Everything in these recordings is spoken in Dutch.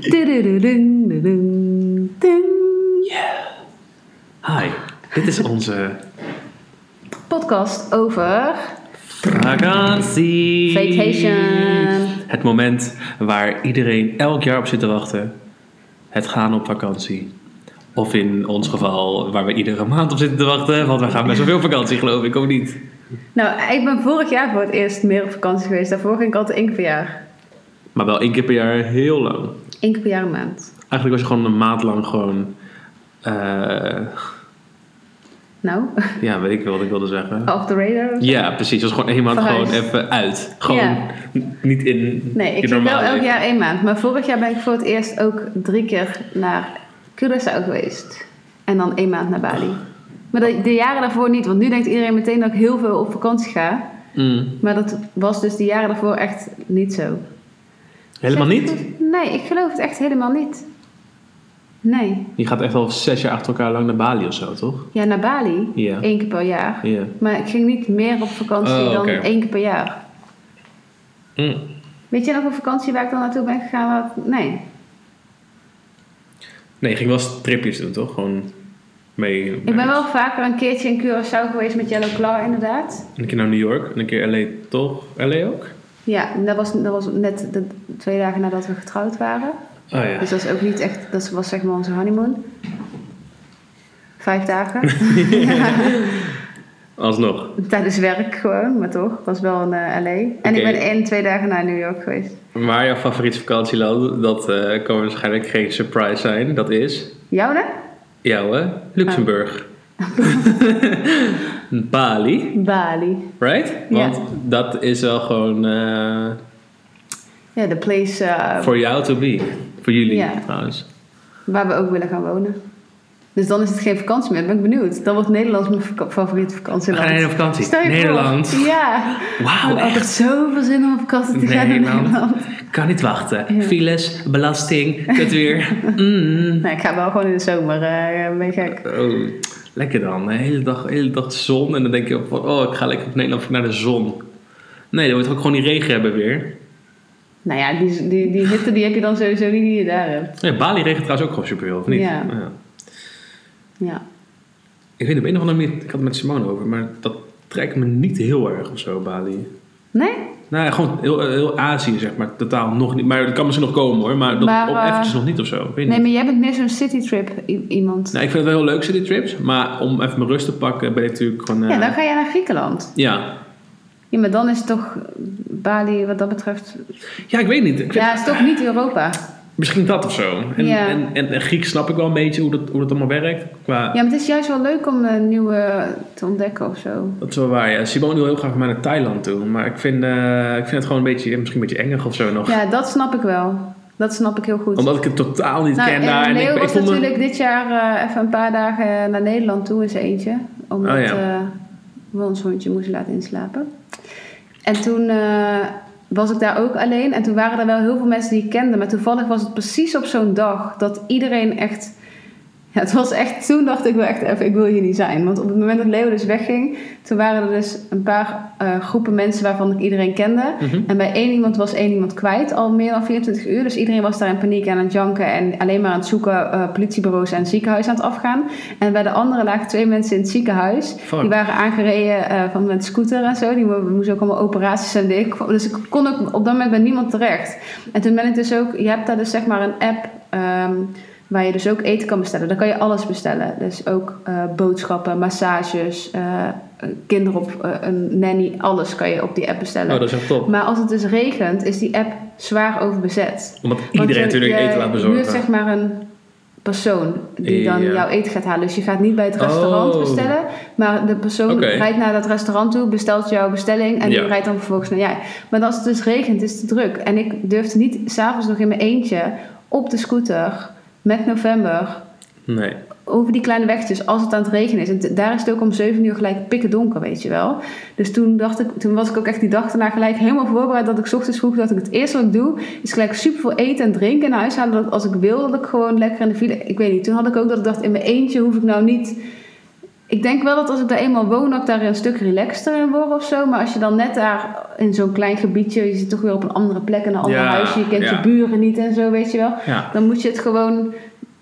Ding. Hi, dit is onze Podcast over vakantie. vacation. Het moment waar iedereen elk jaar op zit te wachten. Het gaan op vakantie. Of in ons geval, waar we iedere maand op zitten te wachten. Want we gaan best wel veel vakantie, geloof ik, of niet? Nou, ik ben vorig jaar voor het eerst meer op vakantie geweest. Daarvoor ging ik altijd één keer per jaar. Maar wel één keer per jaar heel lang. Eén keer per jaar een maand. Eigenlijk was je gewoon een maand lang gewoon... eh, Nou, ja, weet ik wel wat ik wilde zeggen. off the radar. Ja, precies. Het was gewoon één maand gewoon even uit. Gewoon Ja. niet in Nee, ik ging wel elk leven. jaar één maand. Maar vorig jaar ben ik voor het eerst ook drie keer naar Curaçao geweest. En dan één maand naar Bali. Maar de, de jaren daarvoor niet. Want nu denkt iedereen meteen dat ik heel veel op vakantie ga. Mm. Maar dat was dus de jaren daarvoor echt niet zo. Helemaal niet? Nee, ik geloof het echt helemaal niet. Nee. Je gaat echt al zes jaar achter elkaar lang naar Bali of zo, toch? Ja, naar Bali. Ja. Eén keer per jaar. Ja. Maar ik ging niet meer op vakantie Oh, dan één keer per jaar. Mm. Weet je nog een vakantie waar ik dan naartoe ben gegaan? Waar ik- Nee. Nee, je ging wel eens tripjes doen, toch? Gewoon mee. Ik ben wel vaker een keertje in Curaçao geweest met Yellow Claw, inderdaad. Een keer naar New York en een keer LA, toch? LA ook? Ja, en dat was, dat was net de twee dagen nadat we getrouwd waren. Oh ja. Dus dat is ook niet echt, dat was zeg maar onze honeymoon. Vijf dagen. Alsnog. Tijdens werk gewoon, maar toch. Het was wel een eh, LA. En ik ben één, twee dagen naar New York geweest. Maar jouw favoriete vakantieland, dat eh, kan waarschijnlijk geen surprise zijn. Dat is Jou hè? jouw hè? Luxemburg. Bali, Bali. right? Ja. Want dat is wel gewoon eh Ja, de place eh, voor jou to be. Voor jullie Ja. trouwens. waar we ook willen gaan wonen. Dus dan is het geen vakantie meer. Ben ik benieuwd. Dan wordt Nederland mijn favoriete vakantieland. heen op vakantie. Stel je voor. Nederland. Ja. Ik Wauw, heb altijd echt. zoveel zin om op vakantie te gaan in Nederland. Kan niet wachten. Ja. Files, belasting, kut weer. Mm. Nee, ik ga wel gewoon in de zomer. eh ben je gek. Oh, lekker dan. De hele dag, de hele dag zon. En dan denk je, van, oh, ik ga lekker op Nederland naar de zon. Nee, dan moet je ook gewoon die regen hebben weer. Nou ja, die, die, die hitte die heb je dan sowieso niet die je daar hebt. Ja, Bali regent trouwens ook gewoon superveel, of niet? Ja. Ja. Ik weet op een of andere manier, ik had het met Simone over, maar dat trekt me niet heel erg of zo, Bali. Nee? Nou ja, gewoon heel, heel Azië, zeg maar. Totaal nog niet. Maar dat kan misschien nog komen hoor. Maar, dat Maar, op eh, eventjes nog niet of zo. Ik weet Nee, niet. maar jij bent meer zo'n citytrip iemand. Nou, ik vind het wel heel leuk, city trips. Maar om even mijn rust te pakken, ben ik natuurlijk gewoon... eh, Ja, dan ga jij naar Griekenland. ja. Ja, maar dan is het toch Bali wat dat betreft... ja, ik weet niet. Ik vind- Ja, het is toch niet Europa. Misschien dat of zo. En, Ja. en, en, en Grieks snap ik wel een beetje hoe dat, hoe dat allemaal werkt. Qua, Ja, maar het is juist wel leuk om een nieuwe te ontdekken of zo. Dat is wel waar, ja. Simone wil heel graag met mij naar Thailand toe. Maar ik vind, eh, ik vind het gewoon een beetje, misschien een beetje engig of zo nog. Ja, dat snap ik wel. Dat snap ik heel goed. Omdat ik het totaal niet nou, ken en daar. En Leo ik, ik was me- natuurlijk dit jaar eh, even een paar dagen naar Nederland toe in zijn eentje. Omdat Oh, ja. eh, we ons hondje moesten laten inslapen. En toen eh, was ik daar ook alleen. En toen waren er wel heel veel mensen die ik kende. Maar toevallig was het precies op zo'n dag dat iedereen echt... Ja, het was echt... Toen dacht ik wel echt even, ik wil hier niet zijn. Want op het moment dat Leo dus wegging... Toen waren er dus een paar eh, groepen mensen waarvan ik iedereen kende. Mhm. En bij één iemand was één iemand kwijt, al meer dan 24 uur. Dus iedereen was daar in paniek aan het janken en alleen maar aan het zoeken, eh, politiebureaus en ziekenhuizen aan het afgaan. En bij de andere lagen twee mensen in het ziekenhuis. Fuck. Die waren aangereden eh, van met scooter en zo. Die mo- moesten ook allemaal operaties en dingen. Dus ik kon ook op dat moment bij niemand terecht. En toen ben ik dus ook, je hebt daar dus zeg maar een app. ehm, Waar je dus ook eten kan bestellen. Daar kan je alles bestellen. Dus ook eh, boodschappen, massages, eh, kinderop, eh, een nanny. Alles kan je op die app bestellen. Oh, dat is echt top. Maar als het dus regent, is die app zwaar overbezet. Omdat Want iedereen je- natuurlijk je eten laat bezorgen. huurt zeg maar een persoon die dan jouw eten gaat halen. Dus je gaat niet bij het restaurant Oh. bestellen. Maar de persoon rijdt naar dat restaurant toe, bestelt jouw bestelling. En die rijdt dan vervolgens naar jij. Maar als het dus regent, is het te druk. En ik durfde niet s'avonds nog in mijn eentje op de scooter met november Nee. over die kleine wegjes als het aan het regenen is. En daar is het ook om 7 uur gelijk pikken donker, weet je wel. Dus toen, dacht ik, toen was ik ook echt die dag daarna gelijk helemaal voorbereid dat ik 's ochtends vroeg dat ik het eerste wat ik doe is gelijk super veel eten en drinken in huis halen. Dat als ik wil dat ik gewoon lekker in de file. Ik weet niet. Toen had ik ook dat ik dacht in mijn eentje hoef ik nou niet Ik denk wel dat als ik daar eenmaal woon, dat ik daar een stuk relaxter in word of zo. Maar als je dan net daar in zo'n klein gebiedje, je zit toch weer op een andere plek, in een ander Ja, huisje, je kent ja. je buren niet en zo, weet je wel. Ja. Dan moet je het gewoon,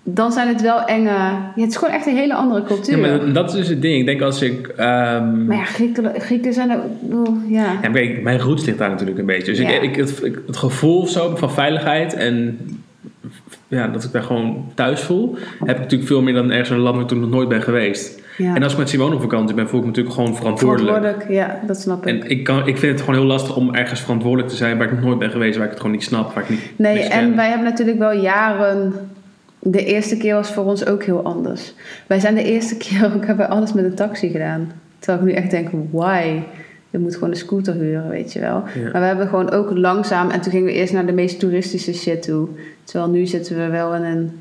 dan zijn het wel enge, het is gewoon echt een hele andere cultuur. Ja, maar dat is dus het ding. Ik denk als ik... ehm, Maar ja, Grieken, Grieken zijn ook, ik bedoel, ja. Ja, kijk, mijn roots ligt daar natuurlijk een beetje. Dus ik, ik, het, ik- het gevoel of zo van veiligheid en ja, dat ik daar gewoon thuis voel, heb ik natuurlijk veel meer dan ergens in een land waar ik toen nog nooit ben geweest. Ja. En als ik met Simone op vakantie ben, voel ik me natuurlijk gewoon verantwoordelijk. Verantwoordelijk, ja, dat snap ik. En ik, kan, ik vind het gewoon heel lastig om ergens verantwoordelijk te zijn waar ik nog nooit ben geweest, waar ik het gewoon niet snap, waar ik niet Nee, en ken. wij hebben natuurlijk wel jaren. De eerste keer was voor ons ook heel anders. Wij zijn de eerste keer ook hebben alles met een taxi gedaan. Terwijl ik nu echt denk, why? Je moet gewoon een scooter huren, weet je wel. Ja. Maar we hebben gewoon ook langzaam... En toen gingen we eerst naar de meest toeristische shit toe. Terwijl nu zitten we wel in een...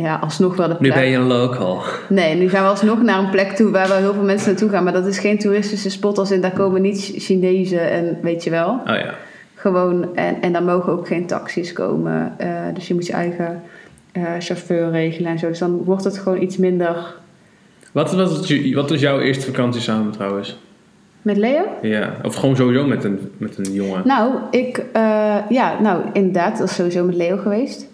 Ja, alsnog wel de Nu ben je een local. Nee, nu gaan we alsnog naar een plek toe waar wel heel veel mensen naartoe gaan. Maar dat is geen toeristische spot als in daar komen niet Chinezen en weet je wel. Oh ja. Gewoon, en, en daar mogen ook geen taxis komen. Eh, dus je moet je eigen eh, chauffeur regelen en zo. Dus dan wordt het gewoon iets minder. Wat was, het, wat was jouw eerste vakantie samen trouwens? Met Leo? Ja, of gewoon sowieso met een, met een jongen. Nou, ik, eh, ja, nou inderdaad, dat is sowieso met Leo geweest.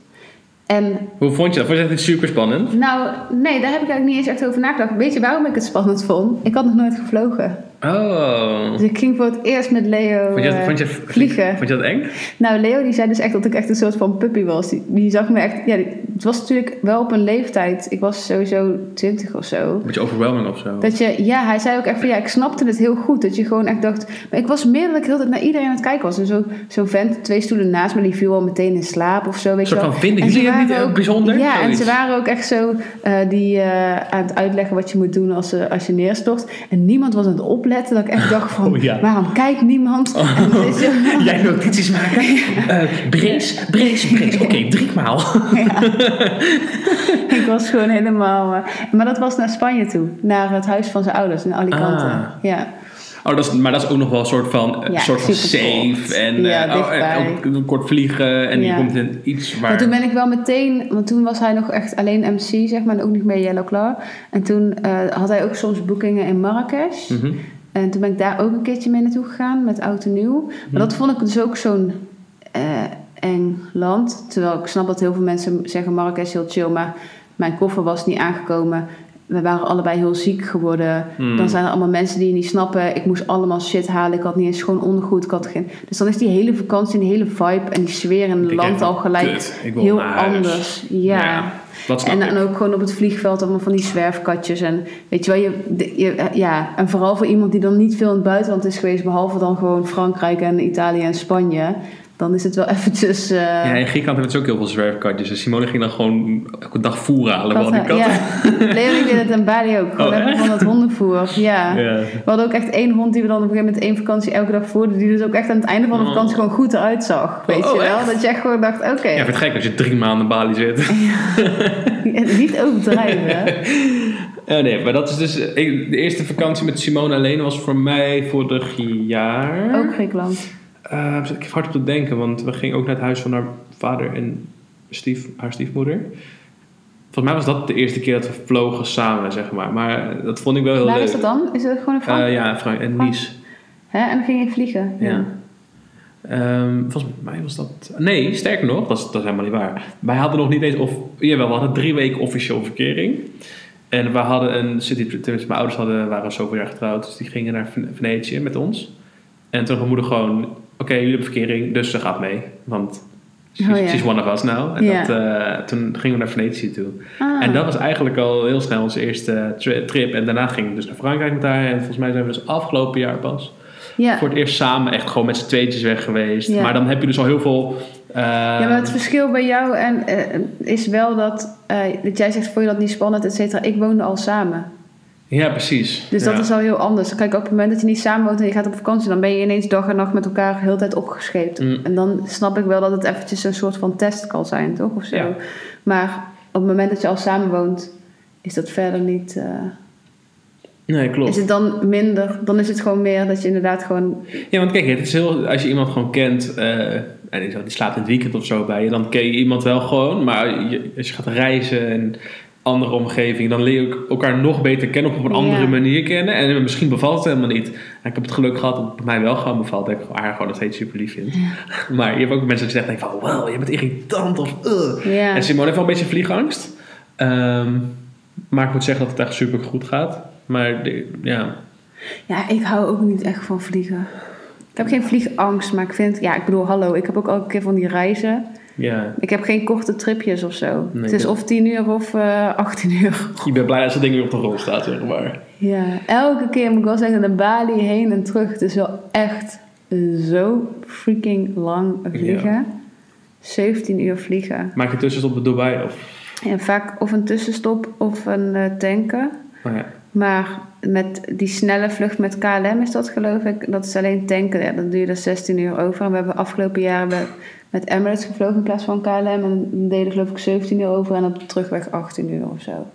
En Hoe vond je dat? Vond je dat super spannend? nou, nee, daar heb ik eigenlijk niet eens echt over nagedacht. Weet je waarom ik het spannend vond? Ik had nog nooit gevlogen. Oh. Dus ik ging voor het eerst met Leo Vond je, dat- eh, vond je, vliegen. Vond je dat eng? Nou, Leo die zei dus echt dat ik echt een soort van puppy was. Die, die zag me echt... Ja, die- het was natuurlijk wel op een leeftijd. Ik was sowieso twintig of zo. Een beetje overwhelming of zo. Dat je, ja, hij zei ook echt van ja, ik snapte het heel goed. Dat je gewoon echt dacht. Maar ik was meer dat ik heel tijd naar iedereen aan het kijken was. En zo- zo'n vent, twee stoelen naast me, die viel al meteen in slaap of zo. Weet Een soort je wel. van vind ik En ze die het niet waren ook bijzonder? Ja, en ze waren ook echt zo eh, die eh, aan het uitleggen wat je moet doen als, eh, als je neerstort. En niemand was aan het opletten. Dat ik echt dacht van, Oh, ja. waarom kijkt niemand? En het is Jij notities maken? Eh brace, brace, brace. Oké, drie maal. Ja. ik was gewoon helemaal. eh, maar dat was naar Spanje toe, naar het huis van zijn ouders in Alicante. Ah. Ja. Oh, dat is, maar dat is ook nog wel een soort van, Ja, soort van safe. En, Ja, eh, oh, en dichtbij. ook een kort vliegen. En Ja. je komt in iets waar... Maar toen ben ik wel meteen, want toen was hij nog echt alleen MC, zeg maar, en ook niet meer Yellow Claw. En toen eh, had hij ook soms boekingen in Marrakesh. Mhm. En toen ben ik daar ook een keertje mee naartoe gegaan met oud en nieuw. Maar dat vond ik dus ook zo'n eh, eng land. Terwijl ik snap dat heel veel mensen zeggen Marrakesh is heel chill, maar mijn koffer was niet aangekomen. We waren allebei heel ziek geworden. Hmm. Dan zijn er allemaal mensen die je niet snappen. Ik moest allemaal shit halen. Ik had niet eens schoon ondergoed. Ik had geen... Dus dan is die hele vakantie, die hele vibe en die sfeer in het Ik land al gelijk heel anders. Ja. dat En, en ook gewoon op het vliegveld allemaal van die zwerfkatjes. En weet je wel, je, je, ja, en vooral voor iemand die dan niet veel in het buitenland is geweest, behalve dan gewoon Frankrijk en Italië en Spanje, dan is het wel eventjes. eh, Ja, in Griekenland hebben ze ook heel veel zwerfkatjes. En Simone ging dan gewoon elke dag voer halen. Wel die katten. katten. Ja, Leonie deed het in Bali ook. Gewoon Oh, van dat hondenvoer. Ja. Ja. We hadden ook echt één hond die we dan op een gegeven moment één vakantie elke dag voerden. Die dus ook echt aan het einde van de Oh. vakantie gewoon goed eruit zag. Weet Oh, je wel? echt? Dat je echt gewoon dacht, oké, Ja, vind het gek als je drie maanden in Bali zit. niet overdrijven. Eh, nee, maar dat is dus... ik- de eerste vakantie met Simone alleen was voor mij vorig jaar. Ook Griekenland. Eh, zit ik even hard op te denken, want we gingen ook naar het huis van haar vader en stief, haar stiefmoeder. Volgens mij was dat de eerste keer dat we vlogen samen, zeg maar. Maar eh, dat vond ik wel heel Waar leuk. is dat dan? Is het gewoon een Frank? Eh, ja, Frank en Nice. Hè? En dan ging je vliegen. Ja. Ehm, volgens mij was dat... Nee, sterker nog, dat is, dat is helemaal niet waar. Wij hadden nog niet eens... Of, jawel, we hadden drie weken officieel verkering. En we hadden een city... Mijn ouders hadden, waren zoveel jaar getrouwd. Dus die gingen naar Ven- Venetië met ons. En toen had mijn moeder gewoon... Oké, jullie hebben verkering, dus ze gaat mee. Want she's, Oh ja. she's one of us now. En dat, eh, toen gingen we naar Venetië toe. Ah. En dat was eigenlijk al heel snel onze eerste tri- trip. En daarna gingen we dus naar Frankrijk met haar. En volgens mij zijn we dus afgelopen jaar pas ja. voor het eerst samen echt gewoon met z'n tweetjes weg geweest. Ja. Maar dan heb je dus al heel veel... eh, ja, maar het verschil bij jou en, eh, is wel dat, eh, dat jij zegt, vond je dat niet spannend, et cetera. Ik woonde al samen. Ja, precies. Dus ja. dat is al heel anders. Kijk, op het moment dat je niet samen woont en je gaat op vakantie, dan ben je ineens dag en nacht met elkaar de hele tijd opgescheept. Mm. En dan snap ik wel dat het eventjes een soort van test kan zijn, toch? Of zo. Ja. Maar op het moment dat je al samen woont, is dat verder niet... eh, Nee, klopt. is het dan minder, dan is het gewoon meer dat je inderdaad gewoon... Ja, want kijk, het is heel, als je iemand gewoon kent... eh, en die, die slaapt in het weekend of zo bij je... dan ken je iemand wel gewoon. Maar je, als je gaat reizen en andere omgeving. Dan leer je ook elkaar nog beter kennen, op een andere Ja. manier kennen. En misschien bevalt het helemaal niet. En ik heb het geluk gehad dat het bij mij wel gewoon bevalt. Dat ik haar gewoon nog steeds super lief vind. Maar je hebt ook mensen die zeggen van, wow, je bent irritant of uh. Ja. En Simone heeft wel een beetje vliegangst. Ehm, maar ik moet zeggen dat het echt super goed gaat. Maar de- ja, Ja, ik hou ook niet echt van vliegen. Ik heb geen vliegangst, maar ik vind... Ja, ik bedoel, hallo, ik heb ook elke keer van die reizen. Ja, Ik heb geen korte tripjes of zo. Nee, het is of 10 uur of eh 18 uur. ik ben blij dat dat ding weer op de rol staat, zeg maar. Ja, elke keer moet ik wel zeggen, naar Bali heen en terug. Het is wel echt zo freaking lang vliegen. 17 uur vliegen. Maak je tussenstop bij Dubai of... En vaak of een tussenstop of een eh, tanken. Oh ja. Maar met die snelle vlucht met KLM is dat geloof ik. Dat is alleen tanken. Ja, dan doe je er 16 uur over. En we hebben afgelopen jaar we- met Emirates gevlogen in plaats van KLM. En dan deden geloof ik 17 uur over en op de terugweg 18 uur of zo.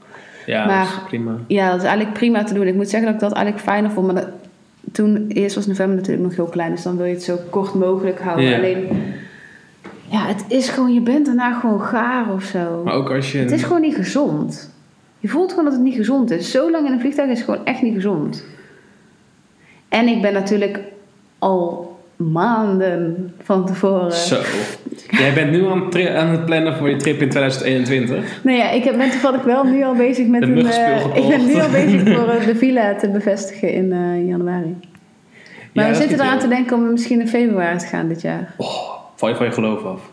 Ja, Maar- dat is prima. Ja, dat is eigenlijk prima te doen. Ik moet zeggen dat ik dat eigenlijk fijner vond. Maar dat- toen, eerst was november natuurlijk nog heel klein. Dus dan wil je het zo kort mogelijk houden. Ja. Alleen, ja, het is gewoon, je bent daarna gewoon gaar of zo. Maar ook als je... Het is gewoon niet gezond. Je voelt gewoon dat het niet gezond is. Zo lang in een vliegtuig is gewoon echt niet gezond. En ik ben natuurlijk al maanden van tevoren. Zo. Jij bent nu aan aan het plannen voor je trip in 2021. Nou ja, ik heb- ben toevallig wel nu al bezig met De een. eh, ik ben nu al bezig voor eh, de villa te bevestigen in eh, januari. Maar Ja, we zitten eraan te denken om misschien in februari te gaan dit jaar. Oh, val je van je geloof af.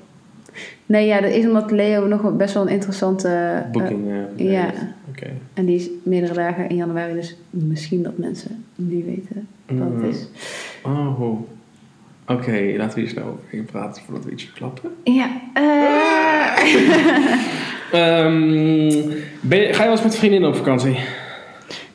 Nee, ja, dat is omdat Leo nog best wel een interessante. Booking. eh, ja. En die is meerdere dagen in januari, dus misschien dat mensen die weten wat Mm. het is. Oh. Oké, laten we hier snel overheen praten voordat we iets verklappen. Ja, eh, Ehm, ben je, ga je wel eens met vriendinnen op vakantie?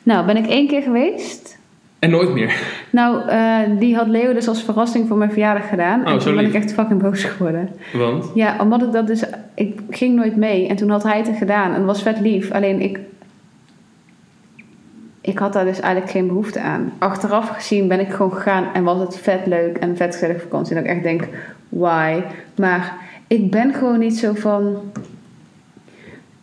nou, ben ik één keer geweest. En nooit meer. Nou, eh, die had Leo dus als verrassing voor mijn verjaardag gedaan. Oh, en toen ben ik echt fucking boos geworden. Want? Ja, omdat ik dat dus... Ik ging nooit mee. En toen had hij het gedaan. En was vet lief. Alleen ik... Ik had daar dus eigenlijk geen behoefte aan. Achteraf gezien ben ik gewoon gegaan en was het vet leuk en vet gezellig vakantie. En dat ik echt denk, why? Maar ik ben gewoon niet zo van...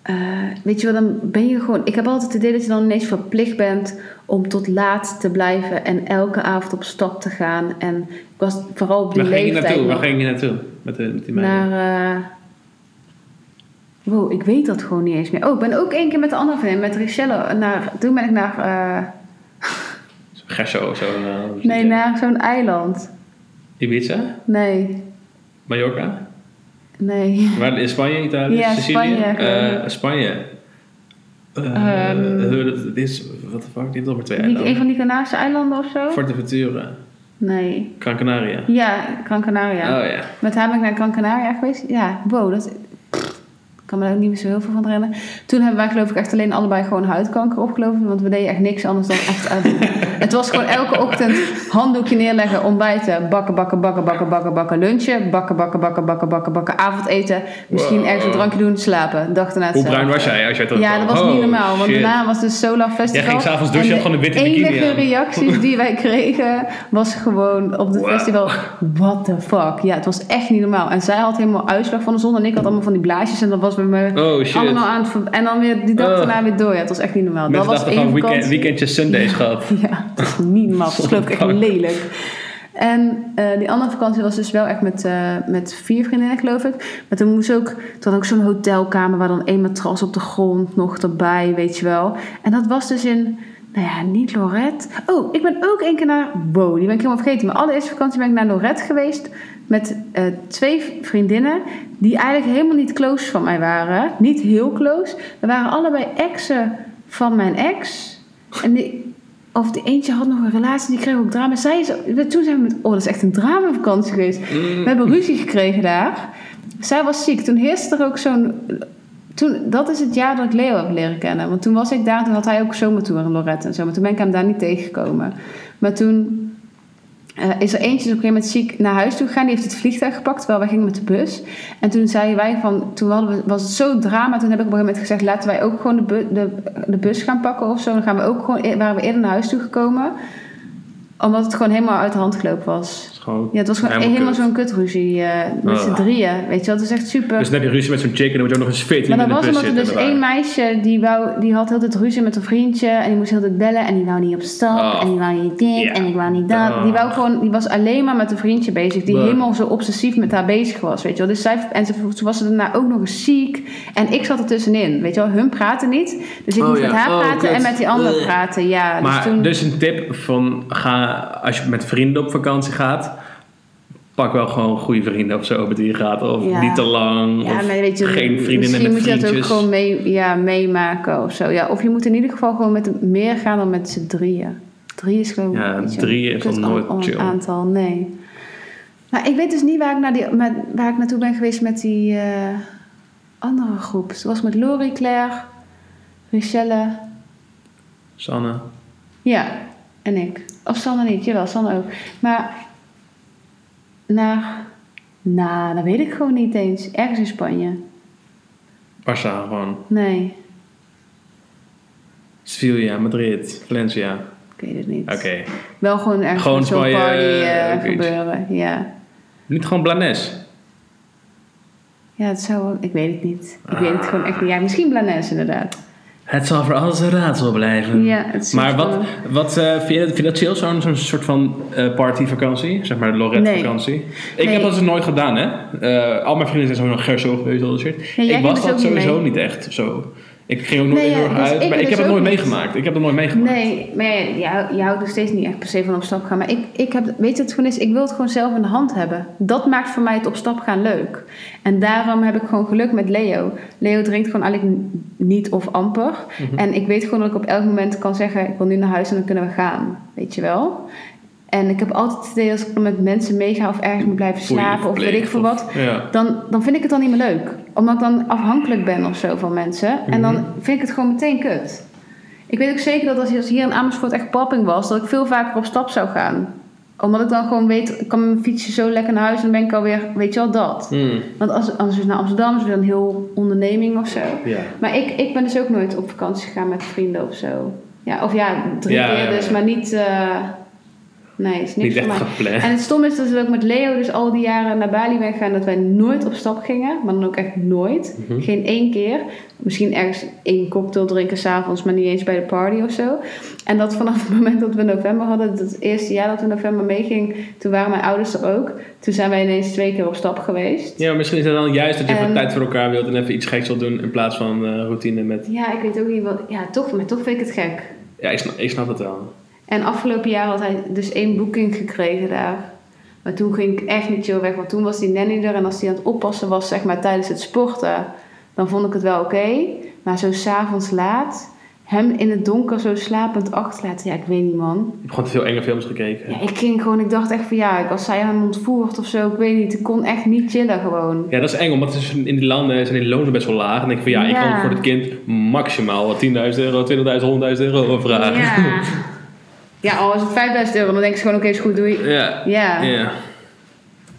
eh, weet je wel, dan ben je gewoon... Ik heb altijd het idee dat je dan ineens verplicht bent om tot laat te blijven en elke avond op stap te gaan. En ik was vooral op die Waar ging je leeftijd naartoe? Waar ging je naartoe? Met, de, met die meiden? naar. eh, Wow, ik weet dat gewoon niet eens meer. Oh, ik ben ook één keer met de andere vriendin, met Richelle. Naar, toen ben ik naar. eh, Gerso, zo. eh, nee, naar zo'n eiland. Ibiza? Nee, Mallorca? nee. Waar, in Spanje, Italië, Ja, Sicilië? Spanje, ik. Spanje. Ehm. eh, dit is, wat de fuck, dit is nog maar twee Niet een eilanden. van die Canarische eilanden of zo? Forteventura. Nee. Gran Canaria. Ja, Gran Canaria. Oh ja. Met haar ben ik naar Gran Canaria geweest. Ja, wow, dat... Ik kan me daar ook niet meer zo heel veel van herinneren. Toen hebben wij geloof ik echt alleen allebei gewoon huidkanker opgelopen. Want we deden echt niks anders dan echt... het was gewoon elke ochtend handdoekje neerleggen, ontbijten, bakken, bakken, bakken, bakken, bakken, bakken, lunchen, bakken, bakken, bakken, bakken, bakken, bakken, avondeten. Misschien Wow. ergens een drankje doen, slapen. Dag erna Hoe bruin was jij als jij terugkwam? Ja, dat was Oh, niet normaal. Want shit. daarna was de Solar Festival. Jij ging s'avonds douchen, had gewoon een witte de bikini enige aan. reacties die wij kregen was gewoon op het Wow. festival... What the fuck? Ja, het was echt niet normaal. En zij had helemaal uitslag van de zon en ik had allemaal van die blaasjes. En dat was me Oh shit. allemaal aan het... En dan weer die dag Oh. daarna weer door. Ja, het was echt niet normaal. Mensen dat was één weekend, weekendje Sundays gehad. Ja, dat is niet normaal. Dat geloof ik echt Fuck. lelijk. En eh, die andere vakantie was dus wel echt met, eh, met vier vriendinnen, geloof ik. Maar toen moest ook, toen ook zo'n hotelkamer waar dan één matras op de grond nog erbij, weet je wel. En dat was dus in, nou ja, niet Lorette. Oh, ik ben ook één keer naar, wow, die ben ik helemaal vergeten. Mijn allereerste vakantie ben ik naar Lorette geweest met eh, twee vriendinnen die eigenlijk helemaal niet close van mij waren. Niet heel close. We waren allebei exen van mijn ex. En die, of de eentje had nog een relatie, die kreeg ook drama. Zij is, toen zijn we met, oh dat is echt een dramavakantie geweest. We hebben ruzie gekregen daar. Zij was ziek. Toen heerste er ook zo'n... Toen, dat is het jaar dat ik Leo heb leren kennen. Want toen was ik daar, toen had hij ook zomertour in Lorette en zo. Maar toen ben ik hem daar niet tegengekomen. Maar toen eh, is er eentje op een gegeven moment ziek naar huis toe gegaan. Die heeft het vliegtuig gepakt, terwijl wij gingen met de bus. En toen zeiden wij van, toen we, was het zo drama. Toen heb ik op een gegeven moment gezegd, laten wij ook gewoon de, de, de bus gaan pakken of zo. Dan gaan we ook gewoon, e- waren we eerder naar huis toe gekomen. Omdat het gewoon helemaal uit de hand gelopen was. Gewoon Ja, het was gewoon helemaal helemaal, kut. zo'n kutruzie eh, met z'n Ah. drieën. Weet je wel, het is echt super. Dus heb je ruzie met zo'n chick en dan moet je ook nog eens 14 maar dat was omdat er dus één meisje die, wou, die had heel ruzie met een vriendje. En die moest heel tijd bellen. En die wou niet op stap. Oh. En die wou niet dit. En die wou niet dat. Oh. Die, wou gewoon, die was alleen maar met een vriendje bezig. Die helemaal zo obsessief met haar bezig was. Weet je wel. Dus zij, en ze, toen was ze daarna ook nog eens ziek. En ik zat er tussenin. Weet je wel. Hun praten niet. Dus ik Oh, moest ja. met haar Oh, praten en met die andere Ugh. praten. Ja, Maar dus toen... dus een tip van ga als je met vrienden op vakantie gaat, pak wel gewoon goede vrienden of zo met wie je gaat. Of Ja. niet te lang. Ja, of maar weet je, geen vriendinnen misschien met moet je dat ook gewoon mee, ja, meemaken of zo. Ja, of je moet in ieder geval gewoon met meer gaan dan met z'n drieën. Drie is gewoon Ja, weet je, drie is al nooit chill. aantal, nee. Maar ik weet dus niet waar ik, naar die, met, waar ik naartoe ben geweest met die eh, andere groep. Het was met Lori, Claire, Richelle, Sanne. ja, en ik. Of Sanne niet, jawel, Sanne ook. Maar naar, nou, dat weet ik gewoon niet eens. Ergens in Spanje. Barça gewoon. Nee, Sevilla, Madrid, Valencia. ik weet het niet. Oké. Wel gewoon ergens Gewoon zo'n party iets. gebeuren. Ja. Niet gewoon Blanes. ja, het zou. Ik weet het niet. Ik Ah. weet het gewoon echt niet. Ja, misschien Blanes inderdaad. Het zal voor alles een raadsel blijven. Ja, het is maar wat, wat eh, vind, je, vind je dat chill, zo'n zo'n soort van eh, partyvakantie? Zeg maar de Lorette-vakantie? Ik Nee. heb dat dus nooit gedaan, hè. Eh, al mijn vrienden zijn zo nog gerso geweest, al dat shit. jij ik was dus dat sowieso mee. niet echt zo. Ik ging ook nooit Nee, heel erg dus uit, ik maar ik dus heb het nooit niet. meegemaakt. Ik heb het nooit meegemaakt. Nee, maar ja, je houdt nog steeds niet echt per se van op stap gaan. Maar ik, ik heb, weet je, het gewoon is, ik wil het gewoon zelf in de hand hebben. Dat maakt voor mij het op stap gaan leuk. En daarom heb ik gewoon geluk met Leo. Leo drinkt gewoon eigenlijk niet of amper. Mhm. En ik weet gewoon dat ik op elk moment kan zeggen, ik wil nu naar huis en dan kunnen we gaan. Weet je wel? En ik heb altijd het idee als ik met mensen meega of ergens moet blijven slapen of weet ik veel wat. Ja. Dan, dan vind ik het dan niet meer leuk. Omdat ik dan afhankelijk ben of zo van mensen. En dan Mhm. vind ik het gewoon meteen kut. Ik weet ook zeker dat als als hier in Amersfoort echt popping was, dat ik veel vaker op stap zou gaan. Omdat ik dan gewoon weet, ik kan mijn fietsje zo lekker naar huis en dan ben ik alweer, weet je wel, dat. Hmm, Want als, als we naar Amsterdam is het een heel onderneming of zo. ja. Maar ik, ik ben dus ook nooit op vakantie gegaan met vrienden of zo. Ja, of ja, drie Ja, keer dus, maar niet... eh, nee, is niks Niet voor echt gepland. En het stom is dat we ook met Leo dus al die jaren naar Bali ben gegaan dat wij nooit op stap gingen. Maar dan ook echt nooit. Mhm. Geen één keer. Misschien ergens één cocktail drinken s'avonds, maar niet eens bij de party of zo. En dat vanaf het moment dat we november hadden, het eerste jaar dat we november meegingen, toen waren mijn ouders er ook. Toen zijn wij ineens twee keer op stap geweest. Ja, maar misschien is het dan juist dat je En- tijd voor elkaar wilt en even iets geks wilt doen in plaats van eh, routine met... Ja, ik weet ook niet wat. Ja, toch, maar toch vind ik het gek. Ja, ik snap, ik snap het wel. En afgelopen jaar had hij dus één boeking gekregen daar. Maar toen ging ik echt niet chill weg. Want toen was die nanny er. En als die aan het oppassen was, zeg maar, tijdens het sporten... dan vond ik het wel oké. Maar zo s'avonds laat... hem in het donker zo slapend achterlaten... ja, ik weet niet, man. Ik heb gewoon te veel enge films gekeken. Ja, ik ging gewoon... Ik dacht echt van, ja, als zij hem ontvoert of zo... ik weet niet, ik kon echt niet chillen gewoon. Ja, dat is eng, omdat het is in die landen zijn die lonen best wel laag. En ik van ja, ik kan voor dit kind maximaal wat 10.000 euro, 20.000, 100.000 euro vragen. Ja. ja, al is het 5000 euro... dan denk ik gewoon, oké, is goed, doei. Ja. Ja. ja.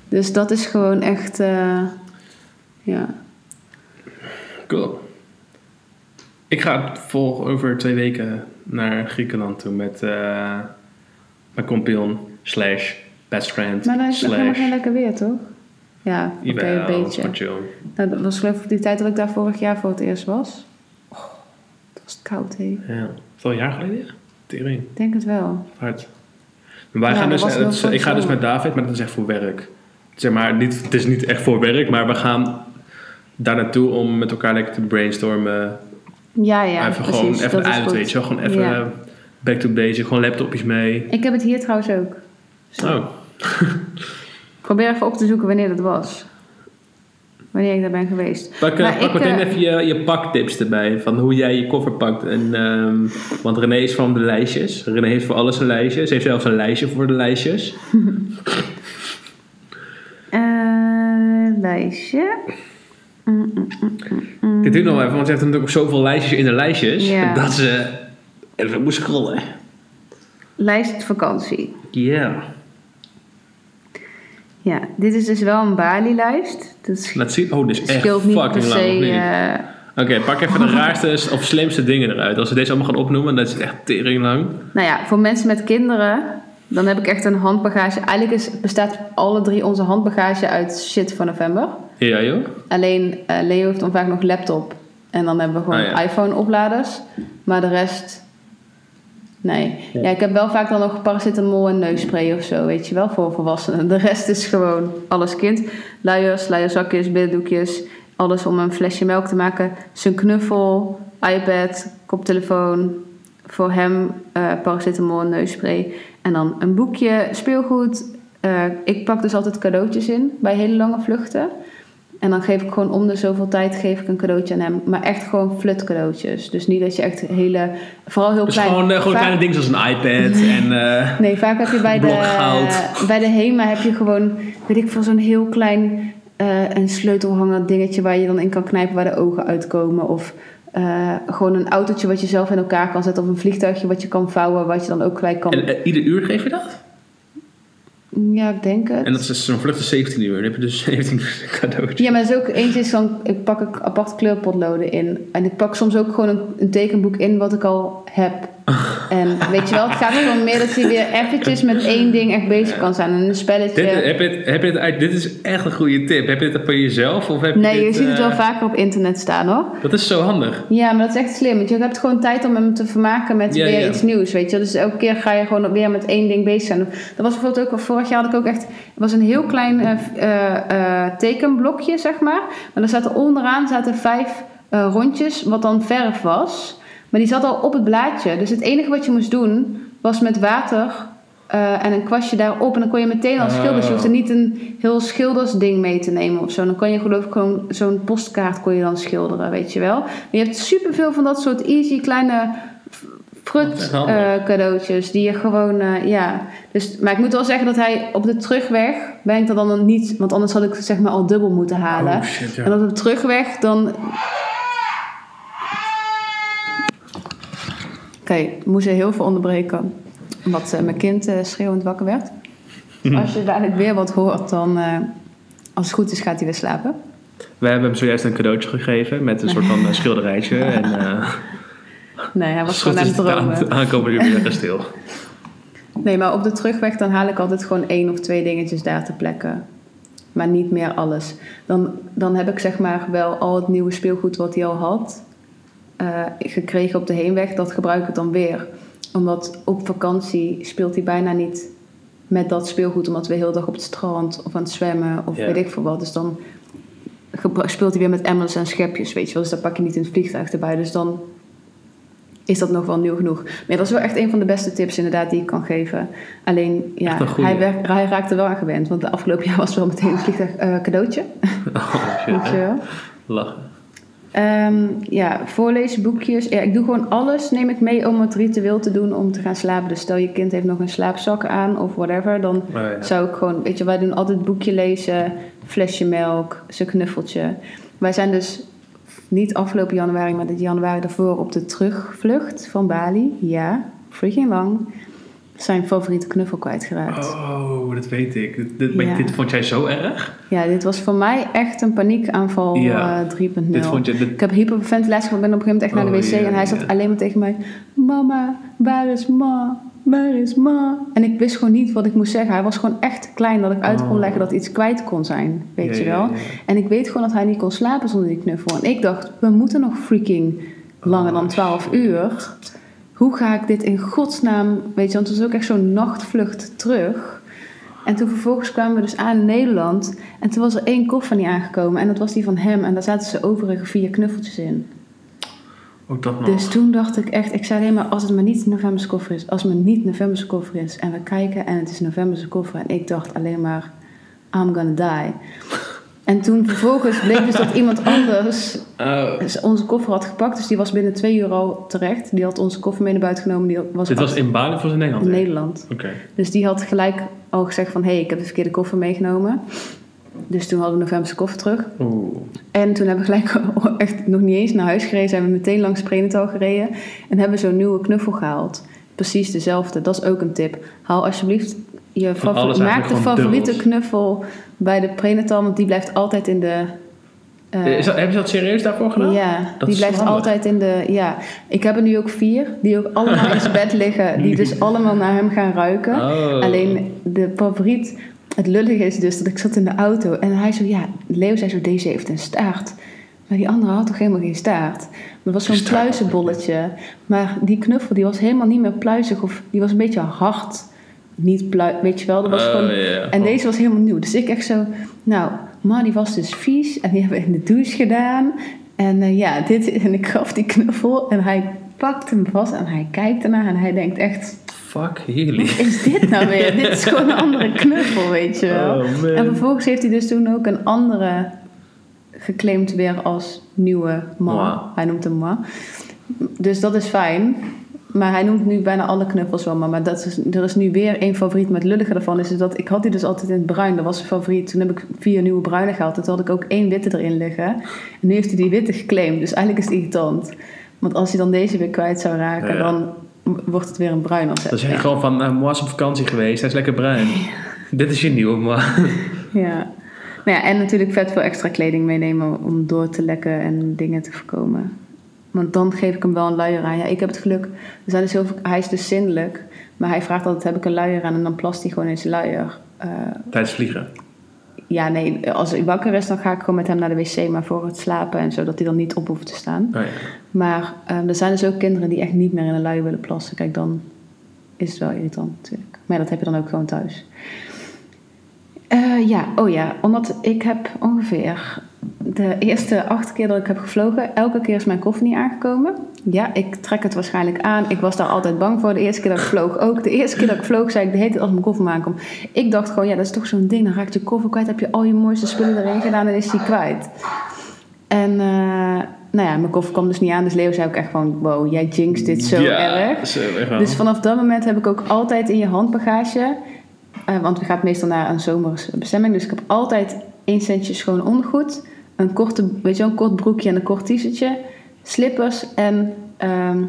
Dus dat is gewoon echt... eh, ja... Cool. Ik ga vol over twee weken naar Griekenland toe met eh, mijn compagnon slash best friend Maar dan is het helemaal geen lekker weer, toch? Ja, oké, een beetje. chill. Nou, dat was geloof ik die tijd dat ik daar vorig jaar voor het eerst was. Oh, het was koud, hé. Ja. Is dat al een jaar geleden? Ja. Tering. Ik denk het wel. Hard. Maar wij Ja, gaan dus, is- ik ga dus met David, maar dat is echt voor werk. Zeg maar, niet, het is niet echt voor werk, maar we gaan daar naartoe om met elkaar lekker te brainstormen. Ja, ja, even precies. gewoon even uit, goed. weet je wel. Gewoon even Ja. back to basic, gewoon laptopjes mee. Ik heb het hier trouwens ook. Zo. Oh, probeer even op te zoeken wanneer dat was. Wanneer ik daar ben geweest. Pak, eh, Maar pak ik, meteen eh, even je, je paktips erbij. Van hoe jij je koffer pakt. En, ehm, want René is van de lijstjes. René heeft voor alles een lijstje. Ze heeft zelfs een lijstje voor de lijstjes. Eh, lijstje. Mm, mm, mm, mm, mm. Dit duurt nog even, want ze heeft natuurlijk ook zoveel lijstjes in de lijstjes. Dat ze even moest scrollen. Lijst vakantie. Ja. Ja, dit is dus wel een Bali-lijst. Dat is- Laat zien. Oh, dit is echt fucking lang, eh, Oké, pak even de raarste of slimste dingen eruit. Als we deze allemaal gaan opnoemen, dan is het echt tering lang. Nou ja, voor mensen met kinderen Dan heb ik echt een handbagage. Eigenlijk is, bestaat alle drie onze handbagage uit shit van november. Ja, joh. Alleen eh, Leo heeft dan vaak nog laptop. En dan hebben we gewoon Ah, ja. iPhone-opladers. Maar de rest... Nee. Ja. Ja. ik heb wel vaak dan nog paracetamol en neusspray of zo, weet je wel, voor volwassenen. De rest is gewoon alles kind. Luiers, luierzakjes, biddendoekjes. Alles om een flesje melk te maken. Zijn knuffel, iPad, koptelefoon. Voor hem eh paracetamol en neusspray. En dan een boekje, speelgoed. Eh, ik pak dus altijd cadeautjes in bij hele lange vluchten. En dan geef ik gewoon om de zoveel tijd geef ik een cadeautje aan hem. Maar echt gewoon flut cadeautjes. Dus niet dat je echt hele... Vooral heel Dus klein. gewoon, eh, gewoon vaak- kleine dingen zoals een iPad en... eh, Nee, vaak heb je bij de, bij de HEMA heb je gewoon, weet ik veel, zo'n heel klein eh, een sleutelhanger dingetje waar je dan in kan knijpen waar de ogen uitkomen. Of gewoon een autootje wat je zelf in elkaar kan zetten. Of een vliegtuigje wat je kan vouwen, wat je dan ook gelijk kan. en ieder uur geef je dat? Ja, ik denk het. En dat is zo'n vlucht is 17 uur. Dan heb je dus 17 cadeautjes. Ja, maar er is ook eentje is dan, ik pak ik apart kleurpotloden in. En ik pak soms ook gewoon een, een tekenboek in wat ik al heb. En weet je wel, het gaat gewoon meer dat je weer eventjes met één ding echt bezig kan zijn. En een spelletje. Dit, heb je, heb je het uit, dit is echt een goede tip. Heb je het voor jezelf? Of heb je nee, je dit, ziet het eh, wel vaker op internet staan hoor. Dat is zo handig. Ja, maar dat is echt slim. Want je hebt gewoon tijd om hem te vermaken met Ja, weer ja. iets nieuws, weet je. Dus elke keer ga je gewoon weer met één ding bezig zijn. Dat was bijvoorbeeld ook, vorig jaar had ik ook echt... Was een heel klein eh, eh, tekenblokje, zeg maar. Maar er zaten onderaan zaten vijf rondjes, wat dan verf was. Maar die zat al op het blaadje. Dus het enige wat je moest doen, was met water... eh, en een kwastje daarop. En dan kon je meteen al schilderen. Dus je hoefde niet een heel schildersding mee te nemen of zo. Dan kon je geloof ik gewoon zo'n postkaart kon je dan schilderen, weet je wel. Maar je hebt superveel van dat soort easy kleine frut handig. eh, cadeautjes die je gewoon, eh, ja. Dus, maar ik moet wel zeggen dat hij op de terugweg ben ik er dan niet, want anders had ik zeg maar al dubbel moeten halen. Oh shit, ja. En op de terugweg dan. Oké, ik moest er heel veel onderbreken. Omdat eh, mijn kind eh, schreeuwend wakker werd. Dus als je dadelijk weer wat hoort, dan. eh, als het goed is, gaat hij weer slapen. We hebben hem zojuist een cadeautje gegeven met een soort van schilderijtje. En eh Nee, hij was gewoon aan het dromen. aankomende uur weer. Nee, maar op de terugweg dan haal ik altijd gewoon één of twee dingetjes daar te plekken. Maar niet meer alles. Dan, dan heb ik zeg maar wel al het nieuwe speelgoed wat hij al had eh, gekregen op de heenweg. Dat gebruik ik dan weer. Omdat op vakantie speelt hij bijna niet met dat speelgoed. Omdat we heel dag op het strand of aan het zwemmen of Ja. weet ik veel wat. Dus dan speelt hij weer met emmers en schepjes, weet je wel. Dus daar pak je niet in het vliegtuig erbij. Dus dan is dat nog wel nieuw genoeg. Maar dat is wel echt een van de beste tips inderdaad die ik kan geven. Alleen, ja, hij, hij raakte wel aan gewend. Want de afgelopen jaar was wel meteen een vliegtuig eh, cadeautje. Oh shit. Lachen. Ehm, ja, voorleesboekjes. Ja, ik doe gewoon alles, neem ik mee om het ritueel te doen om te gaan slapen. Dus stel je kind heeft nog een slaapzak aan of whatever, dan Oh, ja. zou ik gewoon, weet je, wij doen altijd boekje lezen, flesje melk, zijn knuffeltje. Wij zijn dus niet afgelopen januari, maar dit januari daarvoor op de terugvlucht van Bali. Ja, freaking lang. Zijn favoriete knuffel kwijtgeraakt. Oh, dat weet ik. Dit, dit, maar vond jij zo erg? Ja, dit was voor mij echt een paniekaanval Ja. eh 3.0. Dit vond je... Dit, Ik heb hyperventilatie gehad, ben op een gegeven moment echt naar de Oh, wc en hij zat alleen maar tegen mij: Mama, waar is ma? Waar is ma? En ik wist gewoon niet wat ik moest zeggen. Hij was gewoon echt klein dat ik uit kon Oh. leggen dat iets kwijt kon zijn, weet Ja, je wel. En ik weet gewoon dat hij niet kon slapen zonder die knuffel. En ik dacht: we moeten nog freaking langer Oh, dan 12 shit. uur. Hoe ga ik dit in godsnaam, weet je, want het was ook echt zo'n nachtvlucht terug. En toen vervolgens kwamen we dus aan in Nederland. En toen was er één koffer niet aangekomen. En dat was die van hem. En daar zaten ze overige vier knuffeltjes in. Ook dat nog. Dus toen dacht ik echt, ik zei alleen maar als het maar niet November's koffer is. Als het maar niet November's koffer is. En we kijken en het is November's koffer. En ik dacht alleen maar, I'm gonna die. En toen vervolgens bleek dus dat iemand anders Oh. onze koffer had gepakt. Dus die was binnen twee uur al terecht. Die had onze koffer mee naar buiten genomen. Die was, Dit was in Bali of was in Nederland? in? Nederland. Oké. Dus die had gelijk al gezegd van... hé, hey, ik heb de verkeerde koffer meegenomen. Dus toen hadden we November's koffer terug. Oeh. En toen hebben we gelijk echt nog niet eens naar huis gereden. Zijn we meteen langs Prenatal gereden. En hebben zo'n nieuwe knuffel gehaald. Precies dezelfde. Dat is ook een tip. Haal alsjeblieft je Maak de favoriete dubbels. knuffel bij de Prenatal. Want die blijft altijd in de Is dat, hebben ze dat serieus daarvoor gedaan? ja, Dat die blijft handig. altijd in de. Ja, ik heb er nu ook vier, die ook allemaal in zijn bed liggen, die dus allemaal naar hem gaan ruiken. Oh. Alleen de favoriet, het lullige is dus dat ik zat in de auto en hij zo, ja, Leo zei zo, deze heeft een staart. Maar die andere had toch helemaal geen staart. Het was zo'n pluizenbolletje. Maar die knuffel, die was helemaal niet meer pluizig of die was een beetje hard. Niet pluis, weet je wel, dat was Oh, gewoon... En deze was helemaal nieuw. Dus ik echt zo, nou, maar die was dus vies en die hebben we in de douche gedaan. En eh, ja, dit, en ik gaf die knuffel en hij pakt hem vast en hij kijkt ernaar en hij denkt echt, Fuck jullie. wat is dit nou weer? dit is gewoon een andere knuffel, weet je wel. Oh, en vervolgens heeft hij dus toen ook een andere geclaimd weer als nieuwe ma. Hij noemt hem ma. Dus dat is fijn. Maar hij noemt nu bijna alle knuffels wel ma. Maar dat is, er is nu weer één favoriet met lullige ervan. Is dat, ik had die dus altijd in het bruin. Dat was zijn favoriet. Toen heb ik vier nieuwe bruine gehaald. En toen had ik ook één witte erin liggen. En nu heeft hij die witte geclaimd. Dus eigenlijk is het irritant. Want als hij dan deze weer kwijt zou raken, Ja. dan wordt het weer een bruin. Of Dan zeg je gewoon van, nou, Moas op vakantie geweest, hij is lekker bruin. Dit is je nieuwe Moa. Ja. Nou ja, en natuurlijk vet veel extra kleding meenemen om door te lekken en dingen te voorkomen. Want dan geef ik hem wel een luier aan. Ja, ik heb het geluk, er zijn dus heel veel, hij is dus zindelijk. Maar hij vraagt altijd, heb ik een luier aan? En dan plast hij gewoon in zijn luier. Eh, Tijdens vliegen. ja, nee, als hij wakker is, dan ga ik gewoon met hem naar de wc. Maar voor het slapen en zo, dat hij dan niet op hoeft te staan. Oh, ja. Maar eh, er zijn dus ook kinderen die echt niet meer in een luier willen plassen. Kijk, dan is het wel irritant natuurlijk. Maar ja, dat heb je dan ook gewoon thuis. Eh, ja, oh ja, omdat ik heb ongeveer de eerste acht keer dat ik heb gevlogen, elke keer is mijn koffer niet aangekomen. Ja, ik trek het waarschijnlijk aan. Ik was daar altijd bang voor. De eerste keer dat ik vloog ook. De eerste keer dat ik vloog, zei ik de hele tijd als mijn koffer aankomt. Ik dacht gewoon, ja, dat is toch zo'n ding. Dan raakt je koffer kwijt, heb je al je mooiste spullen erin gedaan en is die kwijt. En eh, nou ja, mijn koffer kwam dus niet aan. Dus Leo zei ook echt gewoon, wow, jij jinxt dit zo ja, erg. Zo erg wel. Dus vanaf dat moment heb ik ook altijd in je handbagage. eh, want we gaan meestal naar een zomersbestemming. Dus ik heb altijd één centje schoon ondergoed. Een korte, weet je een kort broekje en een kort t-shirtje. Slippers en ehm,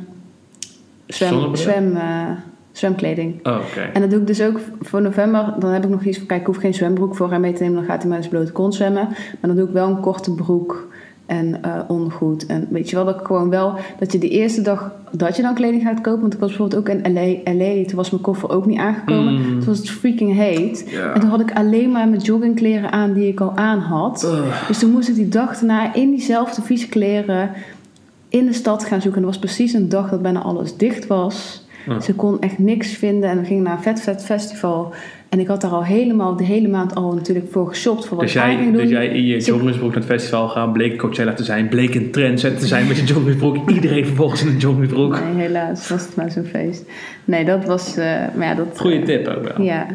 zwem, zwem, eh, zwemkleding. Oh, oké. En dat doe ik dus ook voor november. Dan heb ik nog iets van, kijk, ik hoef geen zwembroek voor hem mee te nemen. Dan gaat hij maar eens blote kont zwemmen. Maar dan doe ik wel een korte broek en eh ondergoed. En weet je wel, dat ik gewoon wel... Dat je de eerste dag dat je dan kleding gaat kopen. Want ik was bijvoorbeeld ook in LA. LA toen was mijn koffer ook niet aangekomen. Mm. Toen was het freaking heet. En toen had ik alleen maar mijn joggingkleren aan die ik al aan had. Dus toen moest ik die dag daarna in diezelfde vieze kleren in de stad gaan zoeken. En dat was precies een dag dat bijna alles dicht was. Ze kon echt niks vinden. En we gingen naar een vet, vet festival. En ik had daar al helemaal, de hele maand al natuurlijk voor geshopt. Voor wat Dus jij, doen. dus jij in je Ze- joggingsbroek naar het festival gaan, bleek Coachella te zijn, bleek een trendset te zijn met je joggingsbroek. Iedereen vervolgens in een joggingsbroek. Nee, helaas was het maar zo'n feest. Nee, dat was... eh, maar ja, dat... Goeie tip ook wel. Ja.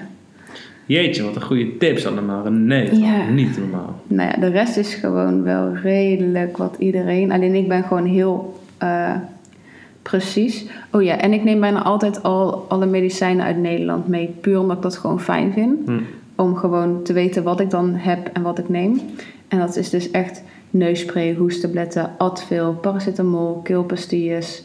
Jeetje, wat een goede tips allemaal. Nee, Ja. niet normaal. Nou ja, de rest is gewoon wel redelijk wat iedereen. Alleen ik ben gewoon heel eh, precies. Oh ja, en ik neem bijna altijd al alle medicijnen uit Nederland mee. Puur omdat ik dat gewoon fijn vind. Hm. Om gewoon te weten wat ik dan heb en wat ik neem. En dat is dus echt neusspray, hoestabletten, Advil, paracetamol, keelpastilles.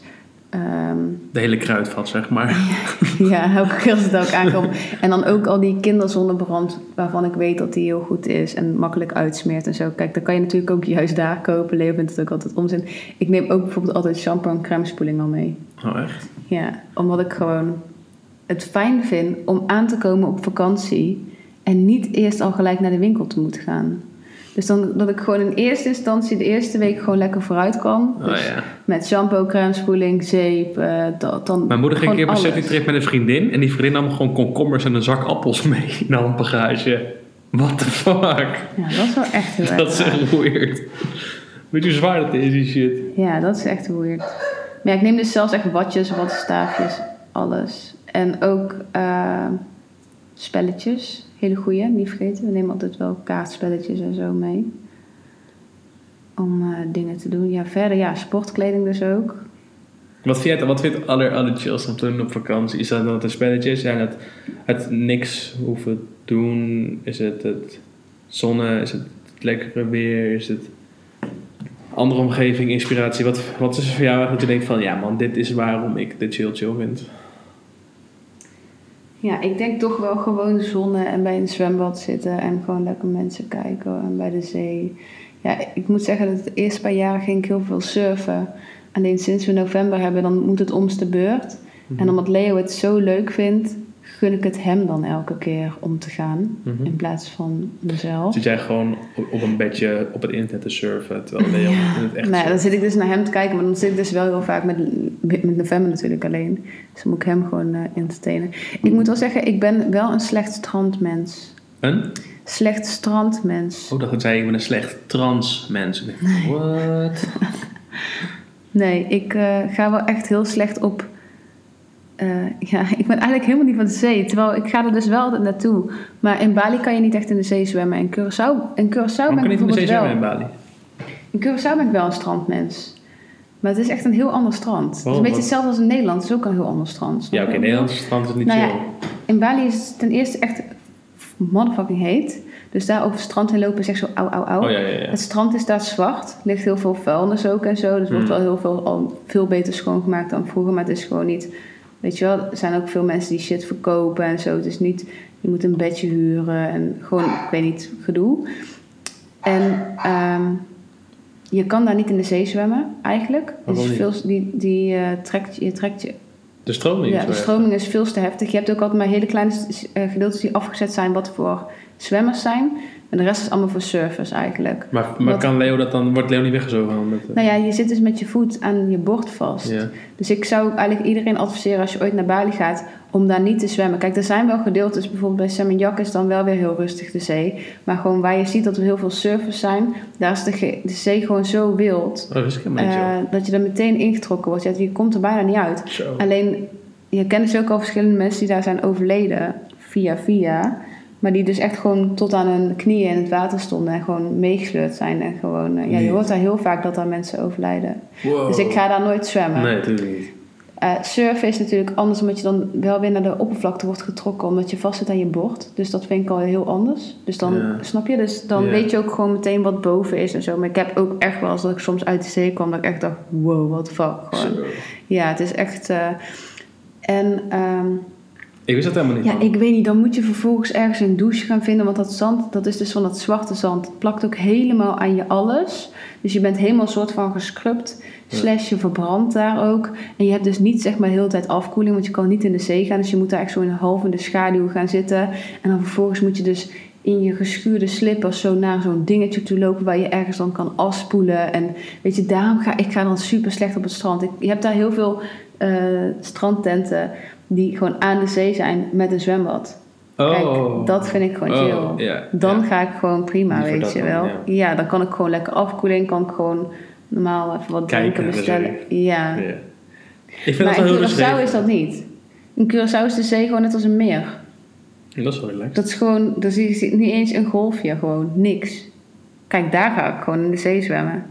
Ehm, De hele kruidvat, zeg maar. ja, elke keer als het ook aankomt. En dan ook al die kinderzonnebrand waarvan ik weet dat die heel goed is en makkelijk uitsmeert en zo. Kijk, dan kan je natuurlijk ook juist daar kopen. Leo vindt het ook altijd onzin. Ik neem ook bijvoorbeeld altijd shampoo en crème spoeling al mee. Oh, echt? Ja, omdat ik gewoon het fijn vind om aan te komen op vakantie en niet eerst al gelijk naar de winkel te moeten gaan. Dus dan dat ik gewoon in eerste instantie de eerste week gewoon lekker vooruit kan. Oh Dus ja. Met shampoo, crème spoeling, zeep, eh, dat, dan Mijn moeder ging een keer op een trip met een vriendin. En die vriendin nam gewoon komkommers en een zak appels mee in de handbagage. What the fuck? Ja, dat is wel echt heel erg. Dat is echt weird. Weet je hoe zwaar dat is, die shit? Ja, dat is echt weird. Maar ja, ik neem dus zelfs echt watjes, wattenstaafjes, alles. En ook eh, spelletjes, hele goeie, niet vergeten. We nemen altijd wel kaartspelletjes en zo mee. Om eh, dingen te doen. Ja, verder, ja, sportkleding dus ook. Wat vind je, wat vind je het aller, aller chillst om te doen op vakantie? Is dat dan de spelletjes? Zijn het, het niks hoeven doen? Is het het zonne? Is het het lekkere weer? Is het andere omgeving, inspiratie? Wat, wat is voor jou eigenlijk dat je denkt van... Ja man, dit is waarom ik dit chill chill vind. Ja, ik denk toch wel gewoon zonnen en bij een zwembad zitten en gewoon lekker mensen kijken en bij de zee. Ja, ik moet zeggen dat de eerste paar jaren ging ik heel veel surfen. Alleen sinds we november hebben, dan moet het omste beurt. Mhm. En omdat Leo het zo leuk vindt, gun ik het hem dan elke keer om te gaan. Mhm. In plaats van mezelf. Zit jij gewoon op, op een bedje op het internet te surfen, terwijl in het echt Nou ja, dan zit ik dus naar hem te kijken, maar dan zit ik dus wel heel vaak met, met november natuurlijk alleen. Dus dan moet ik hem gewoon eh entertainen. Ik moet wel zeggen, ik ben wel een slecht strandmens. Een? Slecht strandmens. Oh, dat zei ik ben een slecht trans mens. Ik dacht, What? Nee, ik eh, ga wel echt heel slecht op. eh, ja, ik ben eigenlijk helemaal niet van de zee. Terwijl ik ga er dus wel altijd naartoe. Maar in Bali kan je niet echt in de zee zwemmen. In Curaçao, in Curaçao ben kan ik je niet in de zee bijvoorbeeld wel. zwemmen in Bali? In Curaçao ben ik wel een strandmens. Maar het is echt een heel ander strand. Het is een beetje Wat- hetzelfde als in Nederland. Het is ook een heel ander strand. Ja, oké, je? Nederlandse strand is niet Nou ja, chill. in Bali is het ten eerste echt motherfucking heet. Dus daar over het strand heen lopen is echt zo auw, auw, auw. Oh ja, ja, ja. Het strand is daar zwart. Er ligt heel veel vuilnis ook en zo. Dus wordt Hmm. wel heel veel, al veel beter schoongemaakt dan vroeger. Maar het is gewoon niet... Weet je wel, er zijn ook veel mensen die shit verkopen en zo. Het is niet... Je moet een bedje huren en gewoon, ik weet niet, gedoe. En ehm, je kan daar niet in de zee zwemmen, eigenlijk. Het Waarom is niet? veel, die die eh, trekt, je trekt je De stroming ja, is de wel stroming is veel te heftig. Je hebt ook altijd maar hele kleine eh, gedeeltes die afgezet zijn wat voor zwemmers zijn. En de rest is allemaal voor surfers eigenlijk. Maar, maar kan Leo dat dan, wordt Leo niet weggezogen? Met, eh, Nou ja, je zit dus met je voet aan je bord vast. Dus ik zou eigenlijk iedereen adviseren als je ooit naar Bali gaat om daar niet te zwemmen. Kijk, er zijn wel gedeeltes, bijvoorbeeld bij Seminyak is dan wel weer heel rustig de zee. Maar gewoon waar je ziet dat er heel veel surfers zijn, daar is de, de zee gewoon zo wild. Oh, dat is chill. dat je er meteen ingetrokken wordt. Ja, je komt er bijna niet uit. Zo. Alleen, je kent dus ook al verschillende mensen die daar zijn overleden via via. Maar die dus echt gewoon tot aan hun knieën in het water stonden en gewoon meegesleurd zijn. En gewoon, eh, ja, je hoort daar heel vaak dat daar mensen overlijden. Wow. Dus ik ga daar nooit zwemmen. Nee, natuurlijk niet. Eh, surfen is natuurlijk anders omdat je dan wel weer naar de oppervlakte wordt getrokken omdat je vast zit aan je bord. Dus dat vind ik al heel anders. Dus dan, Ja. snap je? Dus dan Ja. weet je ook gewoon meteen wat boven is en zo. Maar ik heb ook echt wel eens dat ik soms uit de zee kwam dat ik echt dacht, wow, what the fuck. Gewoon. Ja, het is echt... eh, en ehm, Ik wist dat helemaal niet. ja, ik weet niet, dan moet je vervolgens ergens een douche gaan vinden. Want dat zand, dat is dus van dat zwarte zand. Het plakt ook helemaal aan je alles. Dus je bent helemaal een soort van gescrubt. Slash je verbrandt daar ook. En je hebt dus niet zeg maar de hele tijd afkoeling. Want je kan niet in de zee gaan. Dus je moet daar echt zo in een half in de schaduw gaan zitten. En dan vervolgens moet je dus in je geschuurde slippers zo naar zo'n dingetje toe lopen waar je ergens dan kan afspoelen. En weet je, daarom ga ik ga dan super slecht op het strand. Ik, je hebt daar heel veel eh, strandtenten die gewoon aan de zee zijn met een zwembad. oh. Kijk, dat vind ik gewoon chill. Oh, ja, Dan ga ik gewoon prima, Liever weet je dan, wel. ja. Ja. dan kan ik gewoon lekker afkoelen. Kan ik gewoon normaal even wat Kijken drinken bestellen. Ja. Ja. Ik vind Maar dat wel in heel Curaçao is dat niet. In Curaçao is de zee gewoon net als een meer. Dat is wel relaxed. Dat is gewoon, daar zie je niet eens een golfje, gewoon niks. Kijk, daar ga ik gewoon in de zee zwemmen.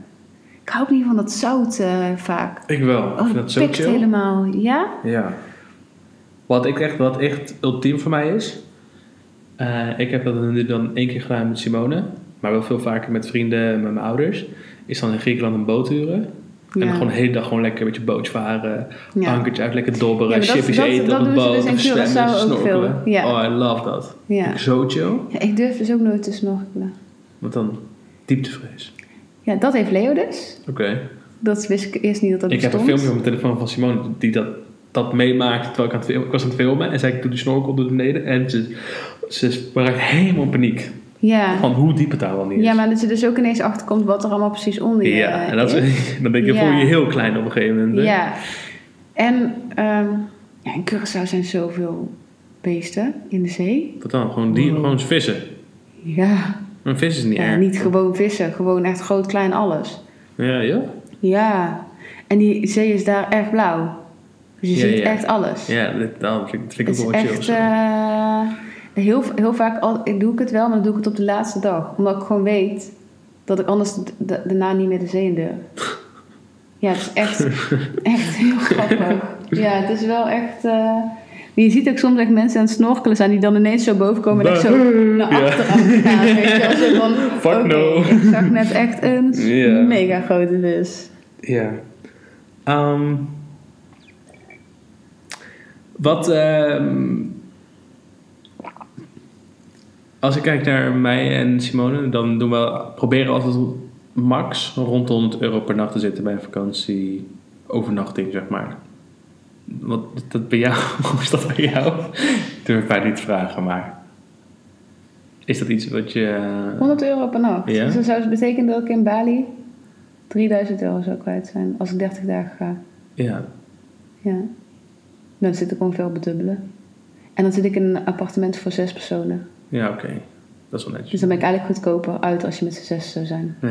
Ik hou ook niet van dat zout eh, vaak. Ik wel. Ik Oh, vind dat zo pikt chill. helemaal. Ja? Ja. Wat, ik echt, wat echt ultiem voor mij is. eh, ik heb dat nu dan één keer gedaan met Simone. Maar wel veel vaker met vrienden en met mijn ouders. Is dan in Griekenland een boot huren. En gewoon de hele dag gewoon lekker met je bootje varen. Ja. Ankertje uit, lekker dobberen. Ja, dat- chipjes dat- eten dat op ze boot. dus zwemmen, snorkelen. Oh, I love dat. Ja. Ik Zo chill. ja. Ik durf dus ook nooit te snorkelen. Wat dan? Dieptevrees. Ja, dat heeft Leo dus. Oké. Dat wist ik eerst niet dat dat Ik heb bestond. een filmpje op mijn telefoon van Simone die dat, dat meemaakte terwijl ik aan het filmen. Ik was aan het filmen en zei ik doe die snorkel door beneden. En ze, ze raakt helemaal in paniek. Ja. Van hoe diep het daar wel niet is. ja, maar dat je dus ook ineens achterkomt wat er allemaal precies onder je Ja, en dat is, dan denk je, Ja. voel je je heel klein op een gegeven moment. hè? Ja. En ehm, ja, in Curaçao zijn zoveel beesten in de zee. Wat dan? Gewoon, die, Wow. gewoon vissen. Ja. Een vis is niet ja erg. niet gewoon vissen. Gewoon echt groot, klein, alles. Ja, ja? Ja. En die zee is daar echt blauw. Dus je Ja, ziet ja. echt alles. Ja, dat, dat vind, ik- dat vind ik Het ook is wel chill. echt... zo. eh, heel, heel vaak al, ik doe ik het wel, maar dan doe ik het op de laatste dag. Omdat ik gewoon weet dat ik anders daarna niet meer de zee in durf. Ja, het is echt, echt heel grappig. Ja, het is wel echt... eh, maar je ziet ook soms echt mensen aan het snorkelen zijn die dan ineens zo boven komen en echt zo naar Ja. achteren gaan. Weet je van, Fuck no. ik zag net echt een Ja. mega grote vis. Ja. Ehm, wat... ehm, als ik kijk naar mij en Simone, dan doen we, proberen we altijd max rond de 100 euro per nacht te zitten bij een vakantie overnachting, zeg maar. Wat dat bij jou? Hoe is dat bij jou? Ik durf mij niet te vragen, maar... Is dat iets wat je... 100 euro per nacht. Ja. Dus dat zou betekenen dat ik in Bali 3000 euro zou kwijt zijn als ik 30 dagen ga. Ja, Ja. Dan zit ik op het dubbele. En dan zit ik in een appartement voor zes personen. ja oké. Dat is wel netjes. Dus dan ben ik eigenlijk goedkoper uit als je met z'n zes zou zijn. Ja.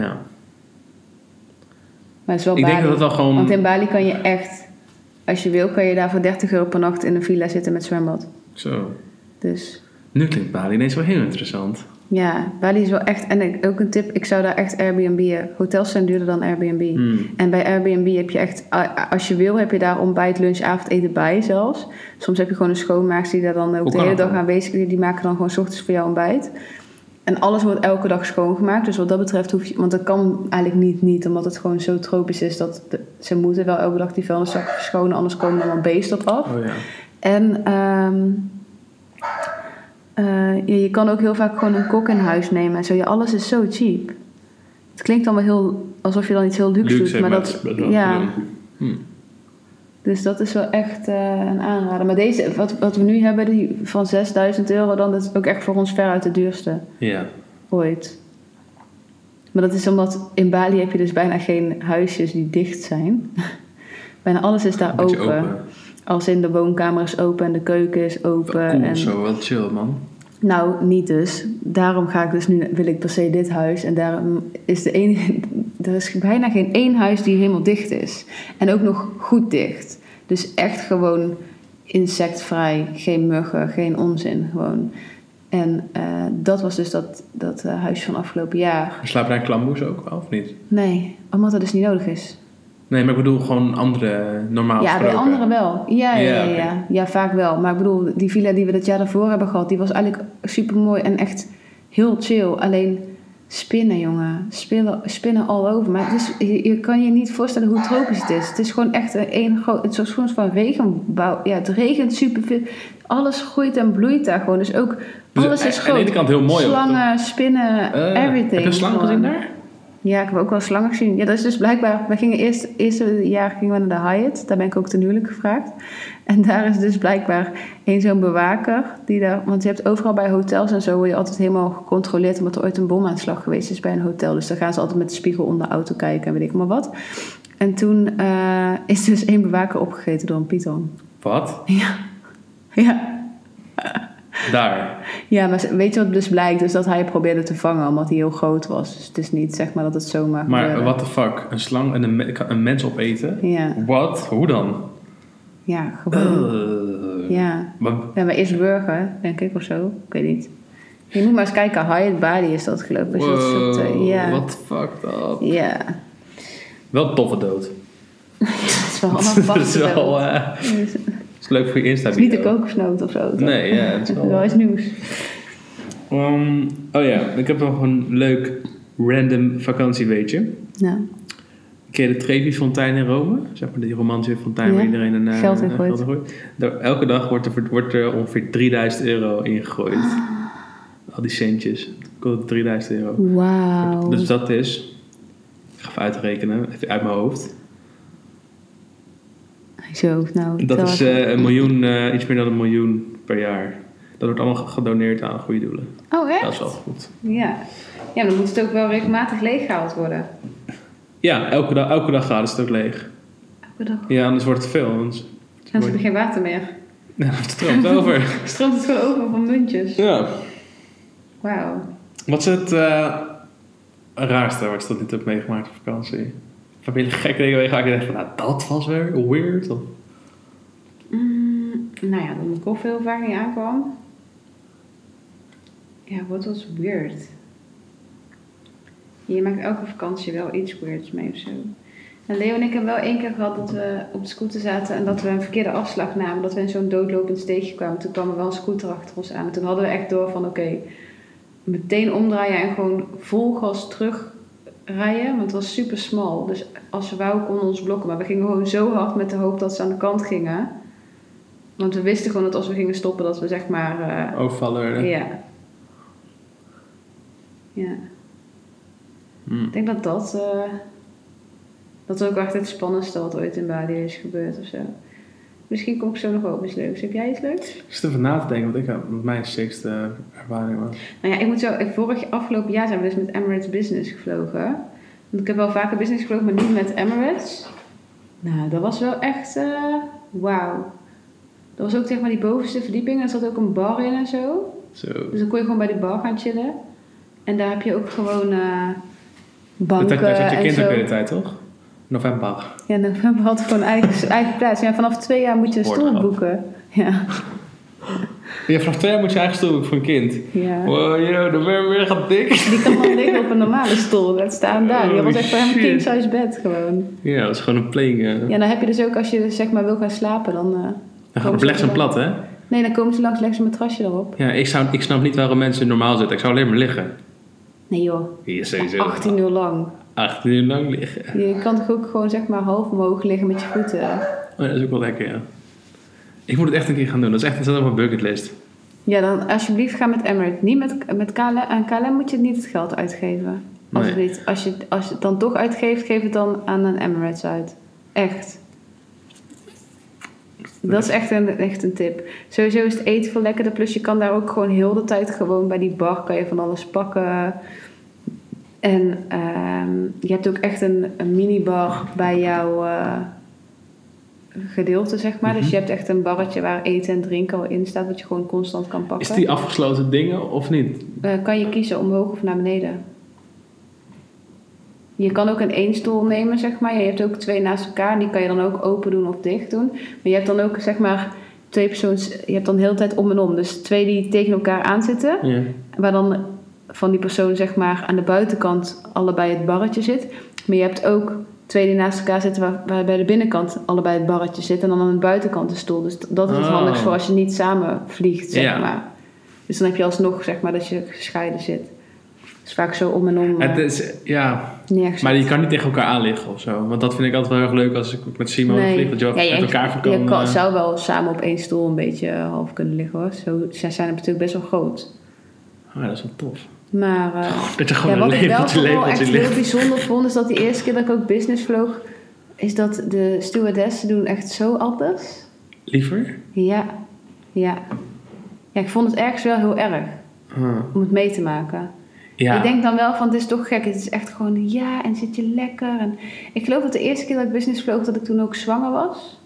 Maar het is wel Ik Bali. denk dat het wel gewoon... Want in Bali kan je echt, als je wil, kan je daar voor 30 euro per nacht in een villa zitten met zwembad. Zo. Dus Nu klinkt Bali ineens wel heel interessant. Ja, Bali is wel echt. En ook een tip: ik zou daar echt Airbnb'en. Hotels zijn duurder dan Airbnb. Hmm. En bij Airbnb heb je echt, als je wil, heb je daar ontbijt, lunch, avondeten bij zelfs. Soms heb je gewoon een schoonmaakster die daar dan ook de hele dag dan? aanwezig is. Die maken dan gewoon 's ochtends voor jou ontbijt. En alles wordt elke dag schoongemaakt. Dus wat dat betreft hoef je... Want dat kan eigenlijk niet, niet. Omdat het gewoon zo tropisch is dat... De, ze moeten wel elke dag die vuilniszakken verschonen. Anders komen er allemaal beesten op af. Oh ja. En ehm, eh, ja, je kan ook heel vaak gewoon een kok in huis nemen. En zo. Ja, alles is zo cheap. Het klinkt dan wel heel... Alsof je dan iets heel luxe, Luxe, doet. Maar dat... wel ja, te doen. Hm. dus dat is wel echt eh, een aanrader. Maar deze, wat, wat we nu hebben, die van 6000 euro, dan dat is ook echt voor ons veruit de duurste Ja. ooit. Maar dat is omdat in Bali heb je dus bijna geen huisjes die dicht zijn. bijna alles is daar open. open. Als in de woonkamer is open en de keuken is open. Cool en, zo, wat chill man. Nou, niet dus. Daarom ga ik dus nu, wil ik per se dit huis. En daarom is de enige, er is bijna geen één huis die helemaal dicht is. En ook nog goed dicht. Dus echt gewoon insectvrij, geen muggen, geen onzin gewoon. En eh, dat was dus dat, dat eh, huis van afgelopen jaar. Slaap jij klamboes ook wel, of niet? Nee, omdat dat dus niet nodig is. Nee, maar ik bedoel gewoon andere, normaal ja, bij anderen wel. Ja, ja, Ja, ja, vaak wel. Maar ik bedoel, die villa die we dat jaar daarvoor hebben gehad, die was eigenlijk super mooi en echt heel chill. Alleen spinnen, jongen. Spinnen, spinnen all over. Maar het is, je, je kan je niet voorstellen hoe tropisch het is. Het is gewoon echt een, een groot. Het is gewoon van regenbouw. Ja, het regent super veel. Alles groeit en bloeit daar gewoon. Dus ook Dus alles is aan de groot. ene kant heel mooi ook, Slangen, spinnen, Eh, everything. Heb je slangen gezien daar? Ja, ik heb ook wel slangen gezien. Ja, dat is dus blijkbaar... We gingen eerst... eerste jaar gingen we naar de Hyatt. Daar ben ik ook ten huwelijk gevraagd. En daar is dus blijkbaar één zo'n bewaker. Die daar, want je hebt overal bij hotels en zo... word je altijd helemaal gecontroleerd... omdat er ooit een bomaanslag geweest is bij een hotel. Dus dan gaan ze altijd met de spiegel onder de auto kijken... en weet ik maar wat. En toen eh, is dus één bewaker opgegeten door een python. Wat? Ja. Ja. Daar. Ja, maar weet je wat dus blijkt? Dus dat hij probeerde te vangen omdat hij heel groot was. Dus het is niet zeg maar dat het zomaar Maar what the fuck? Een slang en een, een mens opeten? Ja, Wat? Hoe dan? ja gewoon. Uh, Ja. maar- Ja, maar eerst burger, denk ik, of zo. Ik weet niet. Je moet maar eens kijken. Hyatt Bali is dat geloof ik. Dus dat is het, eh, wow, ja. what fucked up. Ja. Wel toffe dood. Het is wel allemaal dat vast. is wel... eh, Het is leuk voor je insta is niet de kokosnoot of zo. toch? Nee, ja, het is Het wel... iets nieuws. Um, oh ja, ik heb nog een leuk random vakantieweetje. Ja. Ken je de Trevi-fontein in Rome? Zeg maar die romantische fontein Ja, waar iedereen een eh, geld in gooit. elke dag wordt er, wordt er ongeveer 3000 euro ingegooid. Al die centjes. Dat kost 3000 euro. Wauw. Dus dat is... Ik ga even uitrekenen, even uit mijn hoofd. Zo, nou. Dat is eh, een miljoen, eh, iets meer dan een miljoen per jaar. Dat wordt allemaal gedoneerd aan goede doelen. oh, echt? Dat is wel goed. Ja. Ja, maar dan moet het ook wel regelmatig leeggehaald worden. Ja, elke dag, elke dag gaat het ook leeg. Elke dag. Ja, anders wordt het veel. Anders Dan heb je geen water meer. Ja, het stroomt over. Stroomt het gewoon over van muntjes. Ja. Wauw. Wat is het eh, raarste wat je tot nu toe hebt meegemaakt op vakantie? Heb je gekke dingen meegemaakt en je denkt van, nou, dat was weer weird? Mm, nou ja, dat mijn koffer heel vaak niet aankwam. Ja, wat was weird? Je maakt elke vakantie wel iets weirds mee of zo. En Leo en ik hebben wel één keer gehad dat we op de scooter zaten en dat we een verkeerde afslag namen. Dat we in zo'n doodlopend steegje kwamen. Toen kwam er wel een scooter achter ons aan. En toen hadden we echt door van oké, meteen omdraaien en gewoon vol gas terugrijden. Want het was super smal. Dus als ze wou konden ons blokken. Maar we gingen gewoon zo hard met de hoop dat ze aan de kant gingen. Want we wisten gewoon dat als we gingen stoppen dat we zeg maar... eh, Overvallen. ja. Ja. Hmm. Ik denk dat dat... eh, dat is ook echt het spannendste wat ooit in Bali is gebeurd of zo. Misschien kom ik zo nog wel op iets leuks. Heb jij iets leuks? Ik zit even na te denken wat, ik, wat mijn sixte ervaring was. Nou ja, ik moet zo... Vorig afgelopen jaar zijn we dus met Emirates Business gevlogen. Want ik heb wel vaker business gevlogen, maar niet met Emirates. Nou, dat was wel echt... eh Wauw. Dat was ook zeg maar die bovenste verdieping. Er zat ook een bar in en zo. Zo. Dus dan kon je gewoon bij die bar gaan chillen. En daar heb je ook gewoon eh Dat banken had, dat had je en kind ook de tijd, toch? November. Ja, november had gewoon eigen, eigen plaats. Ja, vanaf twee jaar moet je een stoel boeken. Ja, Ja, vanaf twee jaar moet je eigen stoel boeken voor een kind. ja. Wow, yo, dan ben je weer gaat dik. Die kan dan liggen op een normale stoel. Dat staan daar. Die Oh, was echt voor hem king size bed gewoon. Ja, dat is gewoon een playing. eh. Ja, dan heb je dus ook als je zeg maar wil gaan slapen, dan... eh, Dan gaat het dan- plat, hè? Nee, dan komen ze langs, leggen ze een matrasje erop. Ja, ik, zou, ik snap niet waarom mensen normaal zitten. Ik zou alleen maar liggen. Nee joh, Hier sowieso. 18 uur lang. 18 uur lang liggen. Je kan toch ook gewoon zeg maar half omhoog liggen met je voeten. Oh, ja, dat is ook wel lekker, ja. Ik moet het echt een keer gaan doen. Dat is echt mijn bucketlist. Ja, dan alsjeblieft ga met Emirates. Niet met, met KLM. Aan KLM moet je niet het geld uitgeven. Als, Nee. het niet, als, je, als je het dan toch uitgeeft, geef het dan aan een Emirates uit. Echt. Dat is echt een, echt een tip. Sowieso is het eten veel lekkerder. Plus je kan daar ook gewoon heel de tijd gewoon bij die bar kan je van alles pakken. En ehm, je hebt ook echt een, een minibar bij jouw eh, gedeelte, zeg maar. Dus Mhm. je hebt echt een barretje waar eten en drinken al in staat, wat je gewoon constant kan pakken. Is die afgesloten dingen of niet? Eh, kan je kiezen omhoog of naar beneden. Je kan ook een één stoel nemen, zeg maar. Je hebt ook twee naast elkaar. Die kan je dan ook open doen of dicht doen. Maar je hebt dan ook, zeg maar, twee persoons... Je hebt dan de hele tijd om en om. Dus twee die tegen elkaar aanzitten. Ja. Waar dan van die persoon, zeg maar, aan de buitenkant allebei het barretje zit. Maar je hebt ook twee die naast elkaar zitten... Waar, waar bij de binnenkant allebei het barretje zit. En dan aan de buitenkant de stoel. Dus dat is het Oh. handigst voor als je niet samen vliegt, zeg Ja. maar. Dus dan heb je alsnog, zeg maar, dat je gescheiden zit. Dus vaak zo om en om eh, Het is, ja, neergezet. maar je kan niet tegen elkaar aanliggen of zo. Want dat vind ik altijd wel erg leuk als ik met Simon Nee. vlieg. Dat je wel Ja, met elkaar kan... Je kan, eh, zou wel samen op één stoel een beetje eh, half kunnen liggen hoor. Zo, zij zijn natuurlijk best wel groot. ah, dat is wel tof. Maar eh, Dat ja, wat een ik wel echt heel bijzonder vond, is dat die eerste keer dat ik ook business vloog, is dat de stewardessen doen echt zo anders. Liever? Ja, ja. Ja, ik vond het ergens wel heel erg Ah. om het mee te maken. Ja. Ik denk dan wel van, het is toch gek. Het is echt gewoon, ja, en zit je lekker. En ik geloof dat de eerste keer dat ik business vloog, dat ik toen ook zwanger was.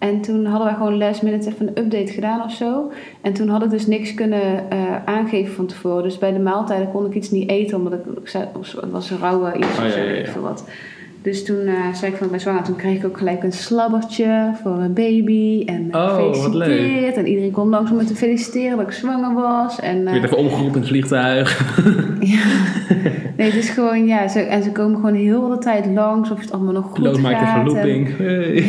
En toen hadden wij gewoon last minute even een update gedaan of zo. En toen had ik dus niks kunnen eh, aangeven van tevoren. Dus bij de maaltijden kon ik iets niet eten, omdat ik, ik zei, of het was een rauwe iets Oh, of zo, ja, wat. Dus toen eh, zei ik van, ik ben zwanger. Toen kreeg ik ook gelijk een slabbertje voor een baby. En Oh, gefeliciteerd. En iedereen kon langs om me te feliciteren dat ik zwanger was. En, Je eh, werd even omgeroepen in het vliegtuig. ja. Nee, het is gewoon, ja, ze, en ze komen gewoon heel de tijd langs of het allemaal nog goed maakt gaat. en-. Hey.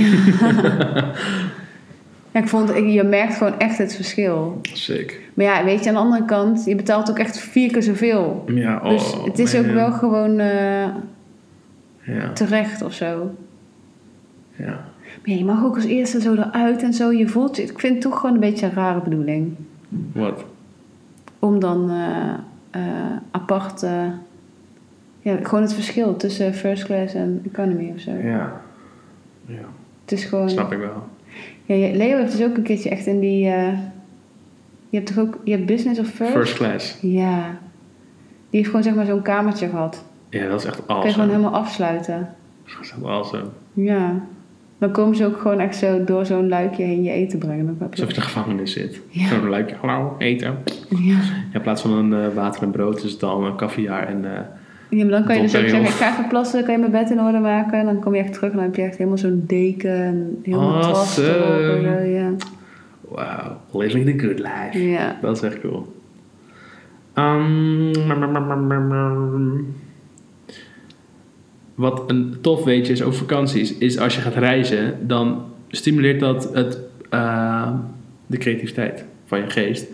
ja, ik vond, je merkt gewoon echt het verschil. Sick. Maar ja, weet je, aan de andere kant, je betaalt ook echt vier keer zoveel. Ja, oh, dus het is ook wel gewoon eh, Ja, terecht of zo. ja. Maar je mag ook als eerste zo eruit en zo. Je voelt je, ik vind het toch gewoon een beetje een rare bedoeling. Wat? Om dan eh, eh, apart, ja, gewoon het verschil tussen first class en economy of zo. Ja. Ja, Het is gewoon... snap ik wel. Ja, Leo heeft dus ook een keertje echt in die. eh, je hebt toch ook. Je hebt business of first? First class. Ja. Die heeft gewoon zeg maar zo'n kamertje gehad. Ja, dat is echt Kun je gewoon awesome. helemaal afsluiten. Dat is awesome. Ja. Dan komen ze ook gewoon echt zo door zo'n luikje heen je eten brengen. Dan heb Alsof je je... in de gevangenis zit. Ja. Zo'n luikje, hallo, eten. Ja. In plaats van een eh, water en brood is het dan een caviar en... eh, ja, maar dan kan je dus ook zeggen: ik ga even plassen, kan je mijn bed in orde maken. En dan kom je echt terug en dan heb je echt helemaal zo'n deken en erop. en Awesome. zo, Ja. wow, living the good life. ja. Dat is echt cool. Ehm, wat een tof weetje is over vakanties, is als je gaat reizen, dan stimuleert dat het, eh, de creativiteit van je geest.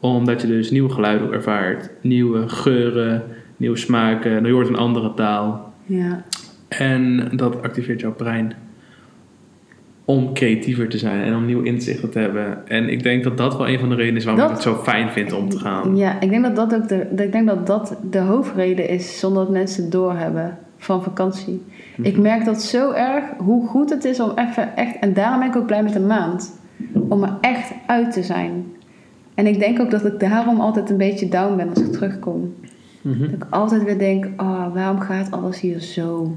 Omdat je dus nieuwe geluiden ervaart, nieuwe geuren, nieuwe smaken, je hoort een andere taal. ja. En dat activeert jouw brein. om creatiever te zijn en om nieuw inzichten te hebben. En ik denk dat dat wel een van de redenen is waarom Dat- ik het zo fijn vind om te gaan. Ja, ik denk dat dat ook de, ik denk dat dat de hoofdreden is zonder dat mensen het doorhebben van vakantie. Mhm. Ik merk dat zo erg hoe goed het is om even echt, en daarom ben ik ook blij met een maand, om er echt uit te zijn. En ik denk ook dat ik daarom altijd een beetje down ben als ik terugkom. Mhm. Dat ik altijd weer denk, oh, waarom gaat alles hier zo?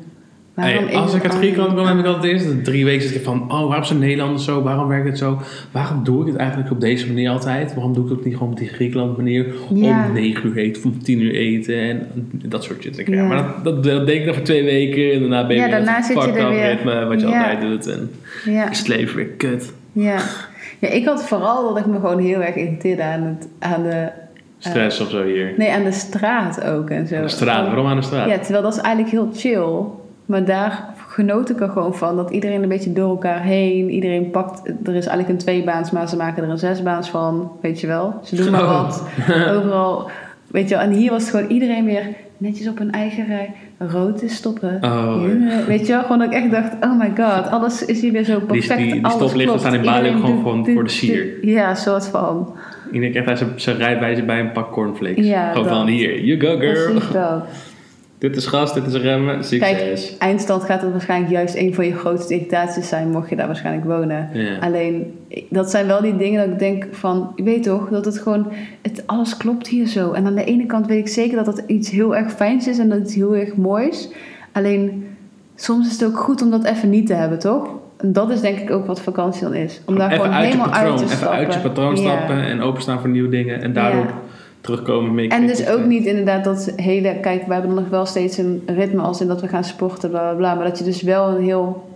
Waarom Hey, als ik het uit Griekenland kwam, heb ik altijd eerst de drie weken zitten van... Oh, waarom zijn Nederlanders zo? Waarom werkt het zo? Waarom doe ik het eigenlijk op deze manier altijd? Waarom doe ik het niet gewoon op die Griekenland manier? Ja. Om negen uur eten om tien uur eten en dat soort shit. Ik, ja. Maar dat, dat, dat denk ik dan voor twee weken en daarna ben je Ja, weer daarna zit je er weer. ritme wat je Ja. altijd doet. En Ja. is het leven weer kut. Ja. ja, ik had vooral dat ik me gewoon heel erg irriteerde aan, het, aan de... Stress of zo hier. Nee, aan de straat ook en zo. Aan de straat, waarom aan de straat? Ja, terwijl dat is eigenlijk heel chill. Maar daar genoot ik er gewoon van. Dat iedereen een beetje door elkaar heen. Iedereen pakt... Er is eigenlijk een tweebaans, maar ze maken er een zesbaans van. Weet je wel. Ze doen maar wat. Overal. Weet je wel. En hier was het gewoon iedereen weer netjes op hun eigen rij. Rood is stoppen. Oh, Ja, Weet je wel. Gewoon dat ik echt dacht... Oh my god. Alles is hier weer zo perfect. die- die alles stoplichten staan in Bali ook gewoon voor- de sier. Ja, soort van. Iedereen krijgt daar zijn- zijn rijbewijs bij een pak cornflakes. Ja, Gewoon van hier, you go girl. Precies dat. Dit is gas, dit is remmen, succes. Kijk, eindstand gaat het waarschijnlijk juist een van je grootste irritaties zijn, mocht je daar waarschijnlijk wonen. Ja. Alleen, dat zijn wel die dingen dat ik denk van, je weet toch, dat het gewoon, het, alles klopt hier zo. En aan de ene kant weet ik zeker dat het iets heel erg fijns is en dat het heel erg moois. Alleen, soms is het ook goed om dat even niet te hebben, toch? En dat is denk ik ook wat vakantie dan is. Om daar even gewoon helemaal patroon, uit te even stappen. uit je patroon stappen en openstaan voor nieuwe dingen en daardoor. Terugkomen mee. En dus ook niet inderdaad dat hele... Kijk, we hebben nog wel steeds een ritme als in dat we gaan sporten, bla bla bla. Maar dat je dus wel een heel...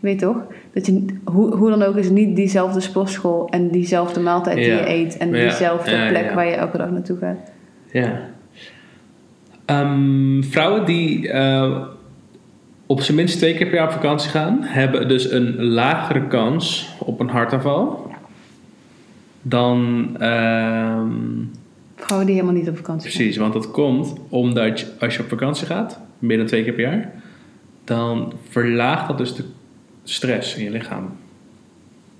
Weet toch? Dat je, hoe, hoe dan ook is niet diezelfde sportschool en diezelfde maaltijd die je eet. En Ja. diezelfde Ja, plek waar je elke dag naartoe gaat. Ja. Ehm, vrouwen die eh, op zijn minst twee keer per jaar op vakantie gaan, hebben dus een lagere kans op een hartaanval dan. ehm, Vrouwen die helemaal niet op vakantie gaan. precies, want dat komt omdat je, als je op vakantie gaat, meer dan twee keer per jaar, dan verlaagt dat dus de stress in je lichaam.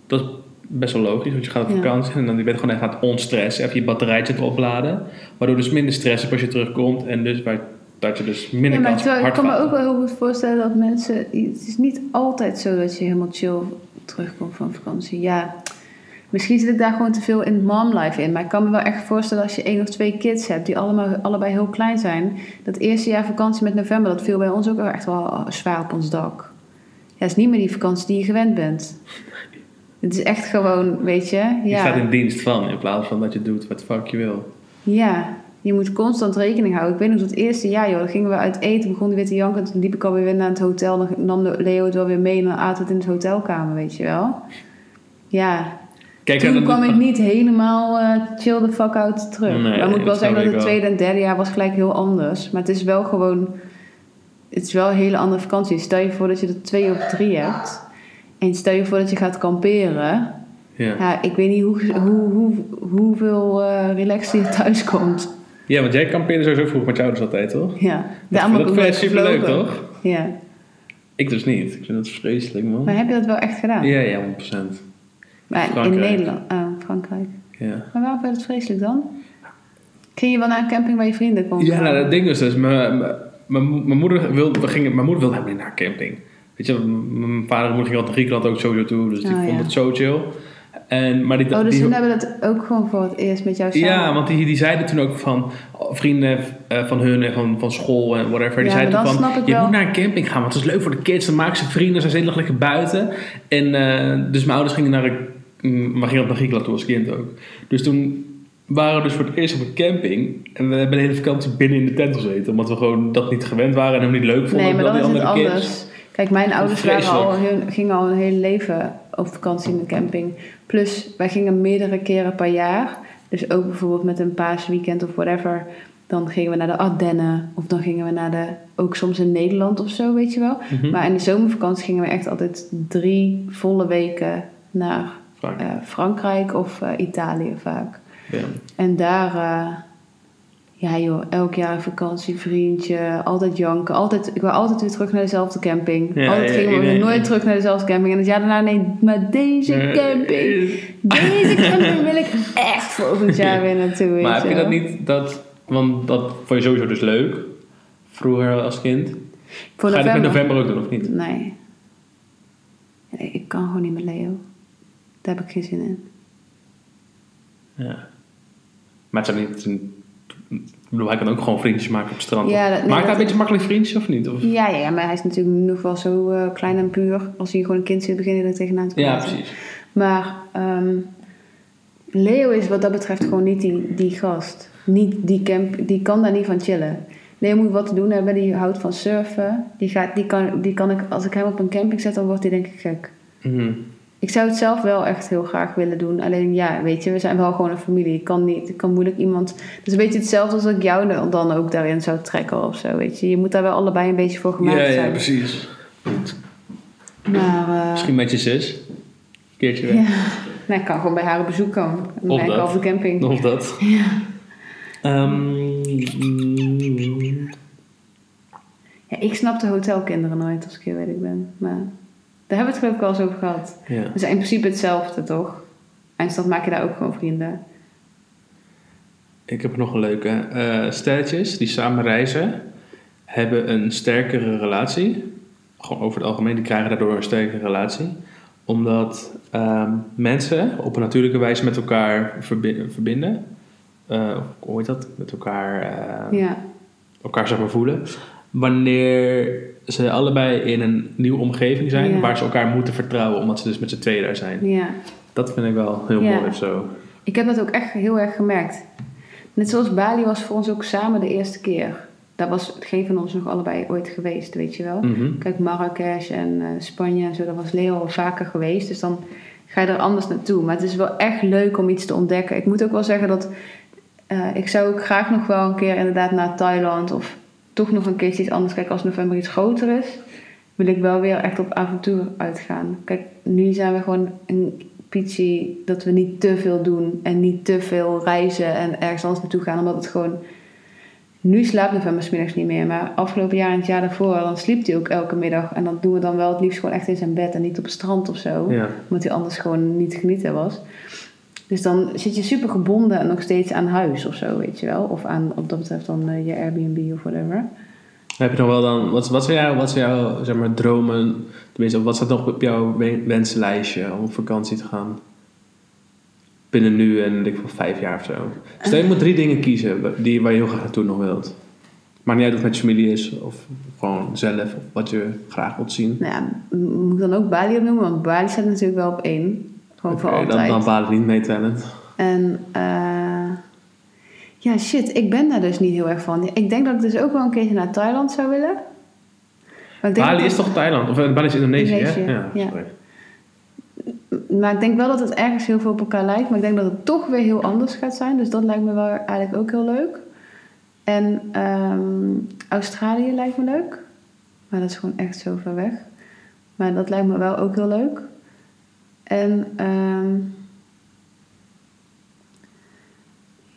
Dat is best wel logisch, want je gaat op Ja. vakantie en dan ben je gewoon echt aan het onstressen, even je batterijtje te opladen, waardoor dus minder stress hebt als je terugkomt en dus waar, dat je dus minder Ja, maar kans op terwijl, ik kan me ook wel heel goed voorstellen dat mensen... Het is niet altijd zo dat je helemaal chill terugkomt van vakantie. Ja, misschien zit ik daar gewoon te veel in mom life in. Maar ik kan me wel echt voorstellen als je één of twee kids hebt... die allemaal, allebei heel klein zijn. Dat eerste jaar vakantie met november... dat viel bij ons ook echt wel zwaar op ons dak. Ja, het is niet meer die vakantie die je gewend bent. Het is echt gewoon, weet je... Ja. Je staat in dienst van, in plaats van dat je doet wat fuck je wil. Ja, je moet constant rekening houden. Ik weet nog dat het eerste jaar, joh, dan gingen we uit eten, begon die weer te janken. Toen liep ik alweer weer naar het hotel. Dan nam Leo het wel weer mee en dan aten het in de hotelkamer, weet je wel. Ja, Kijk, toen kwam ik niet helemaal eh, chill the fuck out terug. Nee, maar moet ik wel zeggen dat het tweede en derde jaar was gelijk heel anders. Maar het is wel gewoon, het is wel een hele andere vakantie. Stel je voor dat je er twee of drie hebt. En stel je voor dat je gaat kamperen. ja. Ja, ik weet niet hoe, hoe, hoe, hoeveel eh relaxed je thuis komt. ja, want jij kampeerde sowieso vroeg met je ouders altijd, toch? Ja, Dat, dat vind ook je super leuk, gevlogen. toch? Ja, Ik dus niet. Ik vind dat vreselijk, man. maar heb je dat wel echt gedaan? Ja, ja, 100%. Maar in. Nederland, ah, Frankrijk. Ja. Maar waarom vind je dat vreselijk dan? Ging je wel naar een camping waar je vrienden konden? Ja, nou, dat ding was dus, mijn- mijn- mijn mijn moeder wilde, we gingen, mijn moeder wilde helemaal niet naar een camping. Weet je, mijn vader en moeder gingen altijd naar Griekenland ook sowieso toe, dus die Oh, vonden ja. het zo chill. En, maar die, Oh, dus die, toen hebben we dat ook gewoon voor het eerst met jou samen? ja, want die, die zeiden toen ook van oh, vrienden eh, van hun en van, van school en whatever. Die Ja, zeiden toen dan van, snap ik je wel. moet naar een camping gaan, want het is leuk voor de kids. Dan maken ze vrienden, ze zijn lekker buiten. En eh, dus mijn ouders gingen naar een, maar gingen op naar Griekenland toe als kind ook. Dus toen waren we dus voor het eerst op een camping. En we hebben de hele vakantie binnen in de tent gezeten. Omdat we gewoon dat niet gewend waren en hem niet leuk vonden. Nee, maar dan dan is het anders. kids. Kijk, mijn ouders waren al, hun, gingen al een hele leven op vakantie in de camping. Plus, wij gingen meerdere keren per jaar. Dus ook bijvoorbeeld met een paasweekend of whatever. Dan gingen we naar de Ardennen. Of dan gingen we naar de... Ook soms in Nederland of zo, weet je wel. Mhm. Maar in de zomervakantie gingen we echt altijd drie volle weken naar Eh, Frankrijk of eh, Italië vaak. Ja. En daar, eh, Ja joh, elk jaar vakantie, vriendje, altijd janken. Altijd, ik wil altijd weer terug naar dezelfde camping. Ja, altijd ja, gingen we nooit terug naar dezelfde camping. En het jaar daarna, nee, maar deze camping. Deze camping wil ik echt volgend jaar weer naartoe. Maar heb je dat niet, dat, want dat vond je sowieso dus leuk, vroeger als kind. Voor Ga je dat in november? ook doen of niet? Nee. Nee, Ik kan gewoon niet met Leo. Daar heb ik geen zin in. Ja. Maar het zijn niet, bedoel, hij kan ook gewoon vriendjes maken op het strand. Ja, dat- nee, Maakt hij een beetje makkelijk vriendjes of niet? Of? Ja, ja, ja, maar hij is natuurlijk nog wel zo eh, klein en puur. Als hij gewoon een kind zit, begin je er tegenaan te Ja, praten. precies. Maar ehm, Leo is wat dat betreft gewoon niet die, die gast. Niet die, camp, die kan daar niet van chillen. Leo moet wat te doen hebben. Die houdt van surfen. Die, gaat, die, kan, die kan ik, als ik hem op een camping zet, dan wordt hij denk ik gek. Mhm. Ik zou het zelf wel echt heel graag willen doen. Alleen ja, weet je, we zijn wel gewoon een familie. Ik kan, niet, ik kan moeilijk iemand... Het is een beetje hetzelfde als ik jou dan- ook daarin zou trekken of zo, weet je. Je moet daar wel allebei een beetje voor gemaakt Ja, ja, zijn. precies. Maar eh, Misschien met je zus. Een keertje weg. ja, nee, ik kan gewoon bij haar op bezoek komen. En dan Of ben ik dat. al op de camping. Of dat. Ja. Ehm, ja, ik snap de hotelkinderen nooit, als ik heel eerlijk ben. Maar daar hebben we het geloof ik wel eens over gehad. ja. We zijn in principe hetzelfde, toch? Eindstand maak je daar ook gewoon vrienden. Ik heb nog een leuke. Eh stelletjes die samen reizen hebben een sterkere relatie. Gewoon over het algemeen, die krijgen daardoor een sterkere relatie. Omdat ehm, mensen op een natuurlijke wijze met elkaar verbi- verbinden. Eh, hoe heet dat? Met elkaar, Ja, elkaar zeg maar voelen. Wanneer ze allebei in een nieuwe omgeving zijn, Ja. waar ze elkaar moeten vertrouwen, omdat ze dus met z'n tweeën daar zijn. ja. Dat vind ik wel heel Ja. mooi of zo. Ik heb dat ook echt heel erg gemerkt. Net zoals Bali was voor ons ook samen de eerste keer. Daar was geen van ons nog allebei ooit geweest, weet je wel. Mhm. Kijk, Marrakesh en eh, Spanje en zo, daar was Leo al vaker geweest. Dus dan ga je er anders naartoe. Maar het is wel echt leuk om iets te ontdekken. Ik moet ook wel zeggen dat eh, ik zou ook graag nog wel een keer inderdaad naar Thailand of toch nog een keertje iets anders kijken als november iets groter is. Wil ik wel weer echt op avontuur uitgaan. Kijk, nu zijn we gewoon een pietje dat we niet te veel doen en niet te veel reizen en ergens anders naartoe gaan, omdat het gewoon. Nu slaapt november middags niet meer, maar afgelopen jaar en het jaar daarvoor, dan sliep hij ook elke middag. En dat doen we dan wel het liefst gewoon echt in zijn bed en niet op het strand of zo Ja. omdat hij anders gewoon niet te genieten was. Dus dan zit je super gebonden en nog steeds aan huis of zo, weet je wel. Of aan, op dat betreft dan eh, je Airbnb of whatever. Heb je nog wel dan, wat, wat zijn jouw, wat zijn jouw zeg maar, dromen, tenminste, wat staat nog op jouw we- wensenlijstje om op vakantie te gaan? Binnen nu en ik voor vijf jaar of zo. Stel je moet drie dingen kiezen die, waar je heel graag naartoe nog wilt. Maakt niet uit of het met je familie is of gewoon zelf of wat je graag wilt zien. Nou ja, moet ik dan ook Bali opnoemen? Want Bali staat natuurlijk wel op één. Gewoon voor Oké, altijd. dan, dan Bali niet meetellend. En eh, ja, shit, ik ben daar dus niet heel erg van. Ik denk dat ik dus ook wel een keertje naar Thailand zou willen. Bali is toch Thailand? Of eh, Bali is Indonesië, Indonesië, hè? Ja. Maar ik denk wel dat het ergens heel veel op elkaar lijkt. Maar ik denk dat het toch weer heel anders gaat zijn. Dus dat lijkt me wel eigenlijk ook heel leuk. En ehm, Australië lijkt me leuk. Maar dat is gewoon echt zo ver weg. Maar dat lijkt me wel ook heel leuk. En ehm,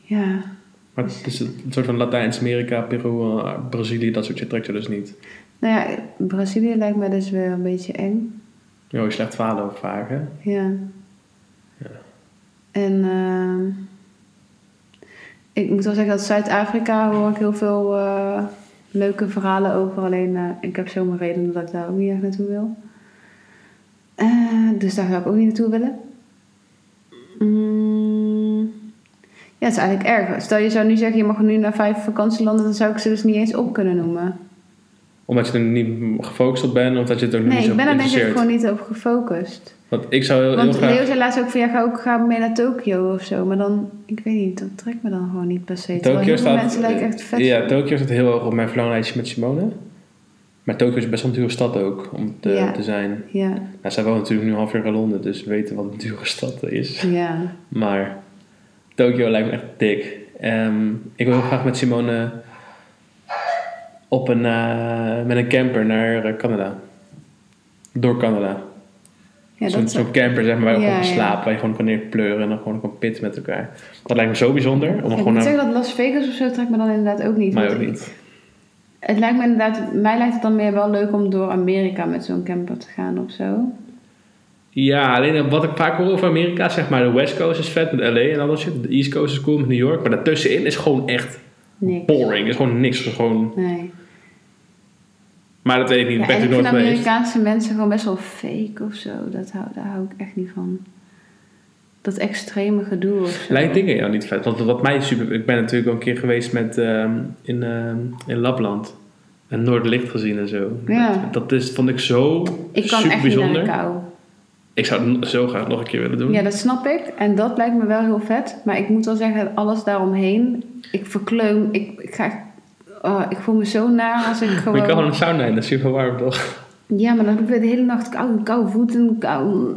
ja, Maar het is een soort van Latijns-Amerika, Peru, eh, Brazilië, dat soort shit trekt je dus niet. nou ja, Brazilië lijkt me dus weer een beetje eng. Jo, je slecht verhalen over vaak, hè? Ja. Ja. En ehm, ik moet wel zeggen dat Zuid-Afrika hoor ik heel veel eh, leuke verhalen over. Alleen eh, ik heb zo mijn redenen dat ik daar ook niet echt naartoe wil. Eh, dus daar zou ik ook niet naartoe willen. Mm, ja, het is eigenlijk erg. Stel je zou nu zeggen, je mag nu naar vijf vakantielanden, dan zou ik ze dus niet eens op kunnen noemen. Omdat je er niet gefocust op bent of dat je het ook Nee, niet zo ik ben er denk ik gewoon niet op gefocust. Want ik zou heel, heel Want graag... Leo zei laatst ook van ja, ga ook ga mee naar Tokio of zo. Maar dan, ik weet niet, dat trekt me dan gewoon niet per se. Tokio staat, mensen lijken echt vet. ja, Tokio staat heel hoog op mijn verlanglijstje met Simone. Maar Tokio is best wel een dure stad ook om te, Ja. te zijn. Ja, Nou, zij woont natuurlijk nu half jaar in Londen, dus we weten wat een dure stad is. ja. Maar Tokio lijkt me echt dik. Ehm, ik wil heel graag met Simone op een, eh, met een camper naar eh, Canada. Door Canada. Ja, Zo'n zo'n camper zeg maar, waar je Ja, gewoon kan ja. slapen, waar je gewoon kan neerpleuren en dan gewoon kan pitten met elkaar. Dat lijkt me zo bijzonder. Om ik gewoon moet naar- zeggen dat Las Vegas of zo trekt me dan inderdaad ook niet. Want ook ik- niet. Het lijkt me inderdaad, mij lijkt het dan meer wel leuk om door Amerika met zo'n camper te gaan of zo. Ja, alleen wat ik vaak hoor over Amerika, zeg maar, de West Coast is vet met LA en al dat shit. De East Coast is cool met New York, maar daartussenin is gewoon echt Niks. boring. is gewoon niks. is gewoon... Nee. Maar dat weet ik niet, Ja, ik ik vind. Amerikaanse mensen gewoon best wel fake of zo. Dat hou, daar hou ik echt niet van. Dat extreme gedoe. Lijkt dingen jou niet vet. Want wat mij super... Ik ben natuurlijk al een keer geweest met, ehm, in, ehm, in Lapland. En Noorderlicht gezien en zo. Ja. Dat is, vond ik zo Ik kan super echt niet bijzonder. naar de kou. Ik zou het zo graag nog een keer willen doen. Ja, dat snap ik. En dat lijkt me wel heel vet. Maar ik moet wel zeggen, alles daaromheen. Ik verkleum. Ik, ik, ga, oh, ik voel me zo naar als ik Maar gewoon... je kan gewoon een sauna in, dat is super warm toch? Ja, maar dan heb ik weer de hele nacht kou, koude voeten. Kou...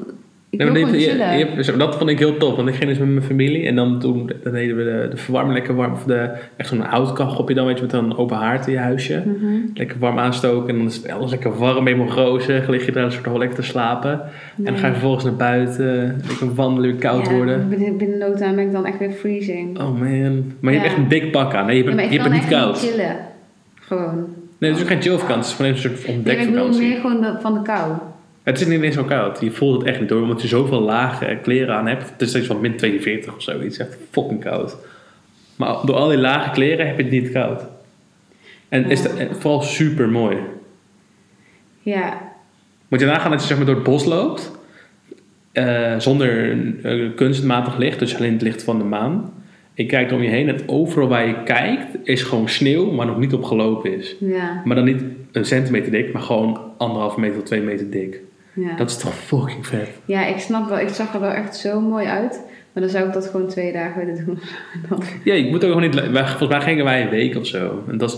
Nee, maar dit- je- je hebt- dat vond ik heel tof, want ik ging dus met mijn familie en dan, toen, dan deden we de, de verwarming lekker warm, of de, echt zo'n houtkachel op je dan, weet je, met een open haard in je huisje. Mhm. Lekker warm aanstoken en dan is het alles lekker warm, helemaal rozig, lig je daar een soort van lekker te slapen. En dan ga je vervolgens naar buiten, lekker wandelen, weer koud Ja, worden. Binnen, binnen no time ben ik dan echt weer freezing. Oh man, maar je Ja. hebt echt een dik pak aan, nee, je Ja, bent, ik je bent echt niet koud. chillen. Gewoon. Nee, het is ook geen chillvakantie, het is gewoon een soort Nee, maar ik bedoel ontdekvakantie. meer gewoon van de kou. Het is niet eens zo koud. Je voelt het echt niet hoor, omdat je zoveel lage kleren aan hebt. Het is iets van min 42 of zoiets. Echt fucking koud. Maar door al die lage kleren heb je het niet koud. En is het vooral super mooi. Ja, Moet je nagaan dat je zeg maar door het bos loopt. eh, zonder eh, kunstmatig licht, dus alleen het licht van de maan. Je kijkt om je heen en overal waar je kijkt is gewoon sneeuw, maar nog niet opgelopen is. ja, Maar dan niet een centimeter dik, maar gewoon anderhalf meter tot twee meter dik. Ja. Dat is toch fucking vet. Ja, ik snap wel. Ik zag er wel echt zo mooi uit. Maar dan zou ik dat gewoon twee dagen willen doen. Dan- Ja, ik moet ook gewoon niet. wij- Volgens mij gingen wij een week of zo. En dat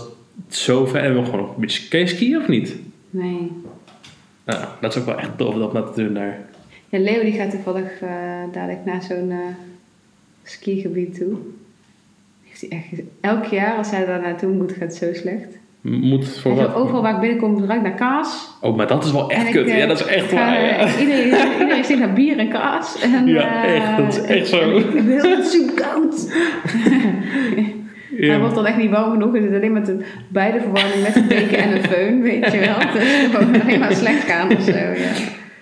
is zo ver. En we gewoon een beetje. Kun je skiën of niet? Nee. Nou, dat is ook wel echt tof om dat te doen daar. Ja, Leo die gaat toevallig eh, dadelijk naar zo'n eh, skigebied toe. Heeft hij echt, elk jaar als hij daar naartoe moet, gaat het zo slecht. Moet voor En zo wat? overal waar ik binnenkom, ruikt naar kaas. Oh, maar dat is wel echt ik, kut. eh, ja, dat is echt waar. Ja. eh, Iedereen, iedereen stinkt naar bier en kaas. En, Ja, eh, echt, dat is echt zo. en Ik wil het super koud. Hij wordt dan echt niet warm genoeg. Zit alleen met de beide verwarming met een deken en een föhn, weet je wel. Het is gewoon alleen maar slecht gaan of zo, ja.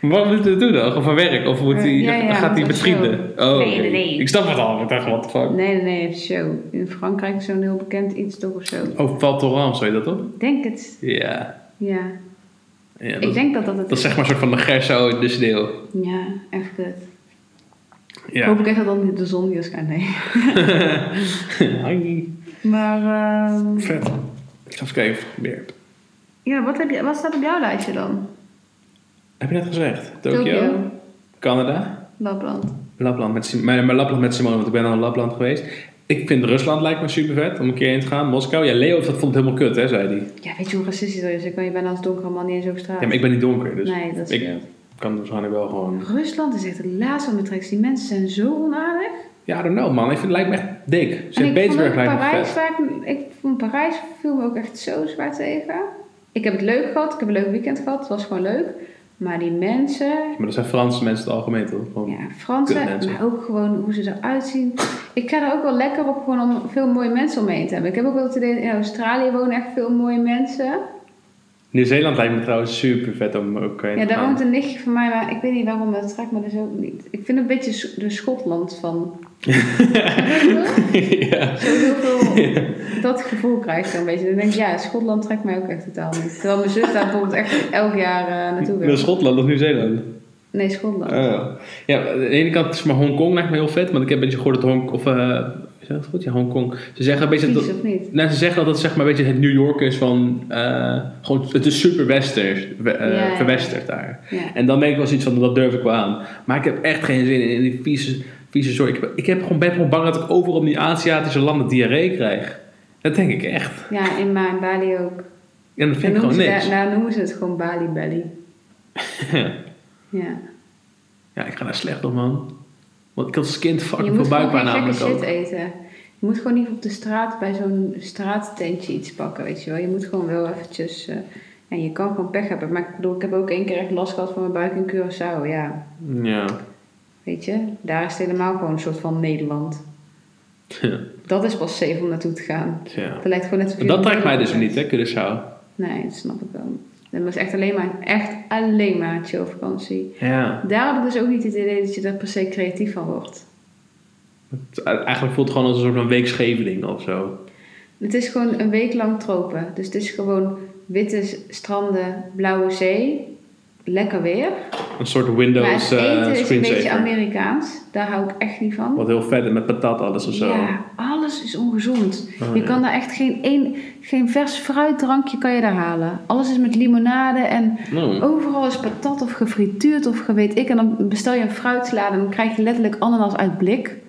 Wat moet hij doen dan? Of voor werk? Of moet hij, ja, ja, gaat hij met vrienden? Oh, Nee, nee, nee. Ik snap het al. Ik dacht, the fuck? Nee, nee, nee, show. In Frankrijk is zo'n heel bekend iets toch of zo. Oh, Val Thorens, weet je dat toch? Ik denk het, Ja. ja. ja dat, Ik denk dat dat het dat is zeg maar een soort van de gerso in de sneeuw. Ja, echt kut. Ja. Hoop ik echt dat dan niet de zon hier. Nee. Hi. Maar, ehm, Vet. Ik ga even kijken of ik het meer heb. ja, wat, heb je, wat staat op jouw lijstje dan? Heb je net gezegd? Tokio? Canada? Lapland. Lapland met, maar, maar Lapland met Simone, want ik ben al in Lapland geweest. Ik vind Rusland lijkt me super vet om een keer heen te gaan. Moskou. Ja, Leo dat vond het helemaal kut, hè, zei hij. Ja, weet je hoe racistisch dat is? Ik ben, je bent als donkere man niet eens op straat. Ja, maar ik ben niet donker, dus nee, dat ik scheelt. kan waarschijnlijk wel gewoon... Rusland is echt het laatste wat me trekt. Die mensen zijn zo onaardig. Ja, I don't know, man. Ik vind het lijkt me echt dik. En Sint ik vond Petersburg ook lijkt me Parijs, vet. ik vond Parijs viel me ook echt zo zwaar tegen. Ik heb het leuk gehad, ik heb een leuk weekend gehad, het was gewoon leuk. Maar die mensen, Maar dat zijn Franse mensen in het algemeen, toch? Gewoon- ja, Fransen, maar ook gewoon hoe ze eruit zien. Ik ga er ook wel lekker op gewoon om veel mooie mensen om me heen te hebben. Ik heb ook wel het idee, in Australië wonen echt veel mooie mensen. Nieuw-Zeeland lijkt me trouwens super vet om ook heen Ja, te daar woont een nichtje van mij, maar ik weet niet waarom dat trekt me dus ook niet. Ik vind het een beetje de Schotland van... ja. Zo heel veel, dat gevoel krijg ik dan een beetje. Dan denk ik, ja, Schotland trekt mij ook echt totaal niet. Terwijl mijn zus daar bijvoorbeeld echt elk jaar eh, naartoe Wil wil. Schotland of Nieuw-Zeeland? Nee, Schotland. Oh. Ja, aan de ene kant is maar Hongkong lijkt me heel vet, want ik heb een beetje gehoord dat Hong of eh, is dat goed? Ja, Hongkong. Ze zeggen een beetje Vies dat, of niet? nou, ze zeggen dat het zeg maar een beetje het New York is van eh, gewoon het is super westers, eh, Ja, verwesterd daar. Ja. En dan ben ik wel zoiets van dat durf ik wel aan. Maar ik heb echt geen zin in, in die vieze, vieze zorg. Ik, ik heb gewoon ben gewoon bang dat ik overal in die Aziatische landen diarree krijg. Dat denk ik echt. Ja, in, maar in Bali ook. En dat vind ik gewoon niks. daar, daar noemen ze het gewoon Bali Belly. Ja. Ja, ik ga daar slecht op man. Want ik had als kind Je fucking moet veel gewoon buikpijn geen gekke namelijk shit ook. eten. Je moet gewoon niet op de straat bij zo'n straattentje iets pakken, weet je wel. Je moet gewoon wel eventjes... eh, Ja, je kan gewoon pech hebben. Maar ik bedoel, ik heb ook één keer echt last gehad van mijn buik in Curaçao. Ja, Ja. Weet je, daar is het helemaal gewoon een soort van Nederland. Ja. Dat is pas safe om naartoe te gaan. ja. Dat lijkt gewoon net je Dat trekt mij dus niet, hè, Curaçao. Nee, dat snap ik wel. Dat was echt alleen maar, echt alleen maar een chill vakantie. Ja. Daar heb ik dus ook niet het idee dat je er per se creatief van wordt. Het- Eigenlijk voelt het gewoon als een soort van week Scheveningen of zo. Het is gewoon een week lang tropen. Dus het is gewoon witte stranden, blauwe zee, lekker weer. Een soort Windows eh is een beetje screensaver. Amerikaans. Daar hou ik echt niet van. Wat heel vet met patat alles of zo. Ja, alles is ongezond. Oh, je ja. kan daar echt geen, één, geen vers fruitdrankje kan je daar halen. Alles is met limonade en Oh. overal is patat of gefrituurd of weet ik. En dan bestel je een fruitsalade en dan krijg je letterlijk ananas uit blik.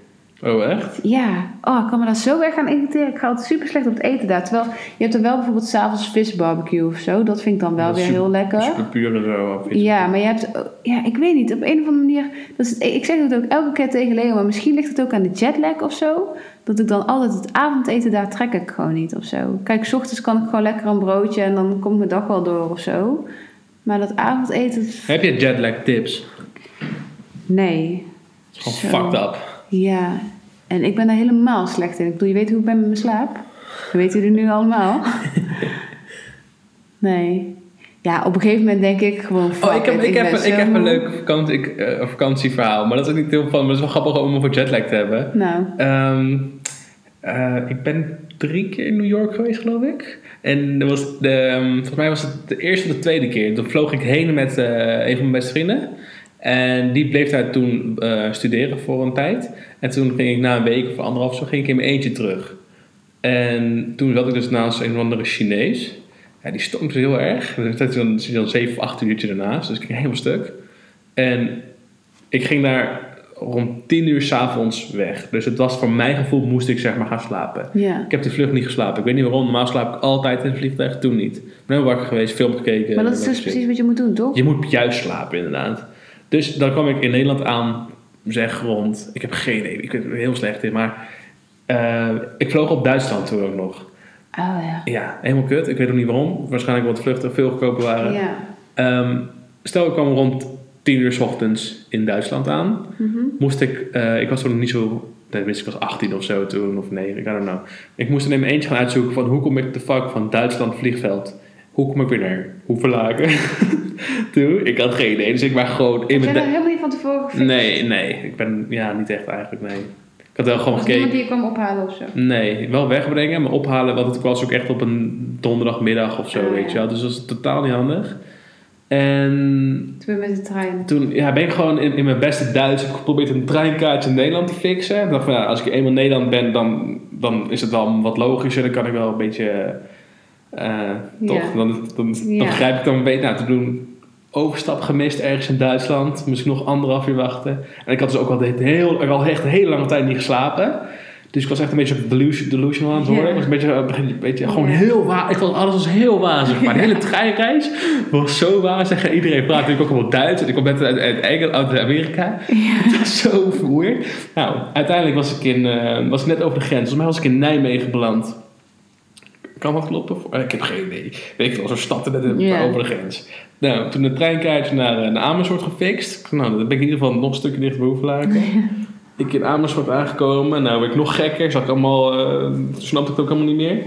Oh, echt? Ja, oh, ik kan me daar zo erg aan irriteren. Ik ga altijd super slecht op het eten daar. Terwijl je hebt er wel bijvoorbeeld s'avonds visbarbecue of zo. Dat vind ik dan wel weer super- heel lekker. Super puur zo. Ja, maar je hebt, ja, ik weet niet, op een of andere manier, dat is ik zeg het ook elke keer tegen Leo, maar misschien ligt het ook aan de jetlag of zo, dat ik dan altijd het avondeten daar trek ik gewoon niet of zo. Kijk, 's ochtends kan ik gewoon lekker een broodje en dan komt mijn dag wel door of zo. Maar dat avondeten, Heb je jetlag tips? nee. Het is gewoon Zo. fucked up. Ja, en ik ben daar helemaal slecht in. Ik bedoel, je weet hoe ik ben met mijn slaap. Dat weten jullie nu allemaal. Nee. Ja, op een gegeven moment denk ik gewoon, Oh, ik heb, it, ik, heb, ik heb een leuk vakantie, ik, eh, vakantieverhaal. Maar dat is ook niet heel van. Maar het is wel grappig om over jetlag te hebben. Nou, Ehm, eh, ik ben drie keer in New York geweest, geloof ik. En dat was de, ehm, volgens mij was het de eerste of de tweede keer. Toen vloog ik heen met eh, een van mijn beste vrienden. En die bleef daar toen eh, studeren voor een tijd. En toen ging ik na een week of anderhalf zo ging ik in mijn eentje terug. En toen zat ik dus naast een of andere Chinees. Ja, die stonk dus heel erg. Dan zat dan, dan zeven of acht uurtje ernaast. Dus ik ging helemaal stuk. En ik ging daar rond tien uur s'avonds weg. Dus het was voor mijn gevoel moest ik zeg maar gaan slapen. ja. Ik heb die vlucht niet geslapen. Ik weet niet waarom. Normaal slaap ik altijd in het vliegtuig. Toen niet. Ik ben heel wakker geweest, film gekeken. Maar dat is dus precies wat je moet doen, toch? Je moet juist slapen, inderdaad. Dus dan kwam ik in Nederland aan, zeg rond. Ik heb geen idee, ik ben er heel slecht in, maar. eh, ik vloog op Duitsland toen ook nog. Oh ja. Ja, helemaal kut. Ik weet ook niet waarom. Waarschijnlijk omdat vluchten veel goedkoper waren. Ja. Ehm, stel, ik kwam rond 10 uur s ochtends in Duitsland aan. Mhm. Moest ik, eh, ik was toen nog niet zo, tenminste ik was 18 of zo toen, of nee, ik don't know. Ik moest er in mijn eentje gaan uitzoeken van hoe kom ik de fuck van Duitsland vliegveld. Hoe kom ik weer naar Hoevelaken? toen, ik had geen idee, dus ik ben gewoon in Heb mijn... Du- helemaal niet van tevoren gefixt? nee, nee, ik ben, ja, niet echt eigenlijk, nee. Ik had wel gewoon Was niemand gekeken. die je kwam ophalen of zo? Nee, wel wegbrengen, maar ophalen, want het was ook echt op een donderdagmiddag of zo, Ah, weet je wel. Dus dat was totaal niet handig. En Toen ben je met de trein. toen ja, ben ik gewoon in, in mijn beste Duits heb ik geprobeerd een treinkaartje in Nederland te fixen. Ik dacht van ja, als ik eenmaal in Nederland ben, dan, dan is het wel wat logischer. Dan kan ik wel een beetje, eh, toch? Ja. Dan, dan, dan Ja. begrijp ik dan beetje, nou, te doen overstap gemist ergens in Duitsland. Moest ik nog anderhalf uur wachten. En ik had dus ook al, heel, ik had echt een hele lange tijd niet geslapen. Dus ik was echt een beetje delusion, delusional aan het worden. Ik was een beetje, een beetje gewoon heel waar. Ik vond alles was heel wazig. Maar de hele treinreis was zo wazig. En iedereen praat natuurlijk ook allemaal Duits. En ik kom net uit, uit, Engel- uit Amerika. Het was zo weird. Nou, uiteindelijk was ik, in, eh, was ik net over de grens. Volgens mij was ik in Nijmegen beland. Kan dat kloppen? Eh, Ik heb geen idee. Weet ik veel, zo'n stad net Ja. over de grens. Nou, toen een treinkaartje naar, eh, naar Amersfoort gefixt. Nou, dan ben ik in ieder geval nog een stukje dichter bij Hoevelaken. ik in Amersfoort aangekomen. Nou, werd ik nog gekker. Zat ik allemaal, eh, snapte ik het ook allemaal niet meer.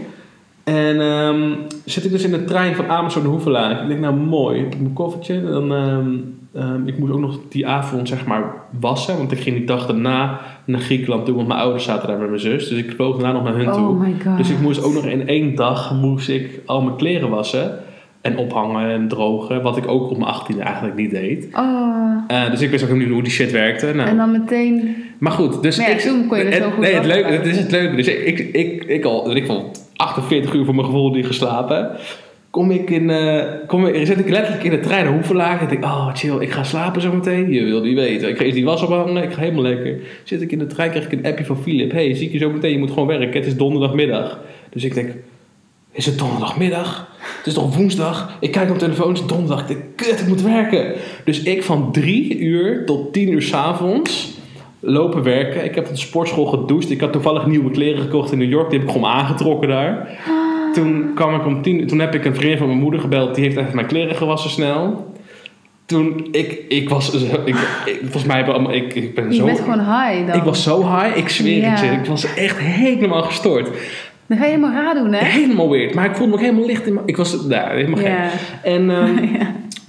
En ehm, zit ik dus in de trein van Amersfoort naar Hoevelaken. Ik denk, nou mooi, ik heb mijn koffertje. Dan, ehm, ehm, ik moest ook nog die avond zeg maar wassen. Want ik ging die dag daarna naar Griekenland toe. Want mijn ouders zaten daar met mijn zus. Dus ik vloog daarna nog naar hun toe. Oh my god. Dus ik moest ook nog in één dag moest ik al mijn kleren wassen. En ophangen en drogen. Wat ik ook op mijn 18e eigenlijk niet deed. Oh. Eh, dus ik wist ook niet hoe die shit werkte. Nou, En dan meteen... maar goed, dus Maar ja, ik, toen kon je het- wel goed Nee, het leuke, dat is het leuke. Dus ik, ik, ik, ik al, ik van 48 uur voor mijn gevoel niet geslapen. Kom ik in, eh kom ik, zit ik letterlijk in de trein Hoevelaken. En denk oh chill, ik ga slapen zo meteen. Je wil niet weten. Ik ga eerst die was ophangen, ik ga helemaal lekker. Zit ik in de trein, krijg ik een appje van Philip. Hey, zie ik je zo meteen, je moet gewoon werken. Het is donderdagmiddag. Dus ik denk, is het donderdagmiddag? Het is toch woensdag? Ik kijk op telefoon, het is donderdag. Ik denk, kut, ik moet werken. Dus ik van drie uur tot tien uur s'avonds lopen werken. Ik heb op de sportschool gedoucht. Ik had toevallig nieuwe kleren gekocht in New York. Die heb ik gewoon aangetrokken daar. Toen kwam ik om tien. Toen heb ik een vriendin van mijn moeder gebeld. Die heeft even mijn kleren gewassen snel. Toen, ik, ik was ik, ik- volgens mij, ik, ik ben Je zo... bent gewoon high dan. ik was zo high, ik zweer het je. Ik was echt helemaal gestoord. Dan ga je helemaal raar doen, hè? Helemaal weird. Maar ik voelde me ook helemaal licht in mijn... Ik was daar, helemaal gek. En ehm,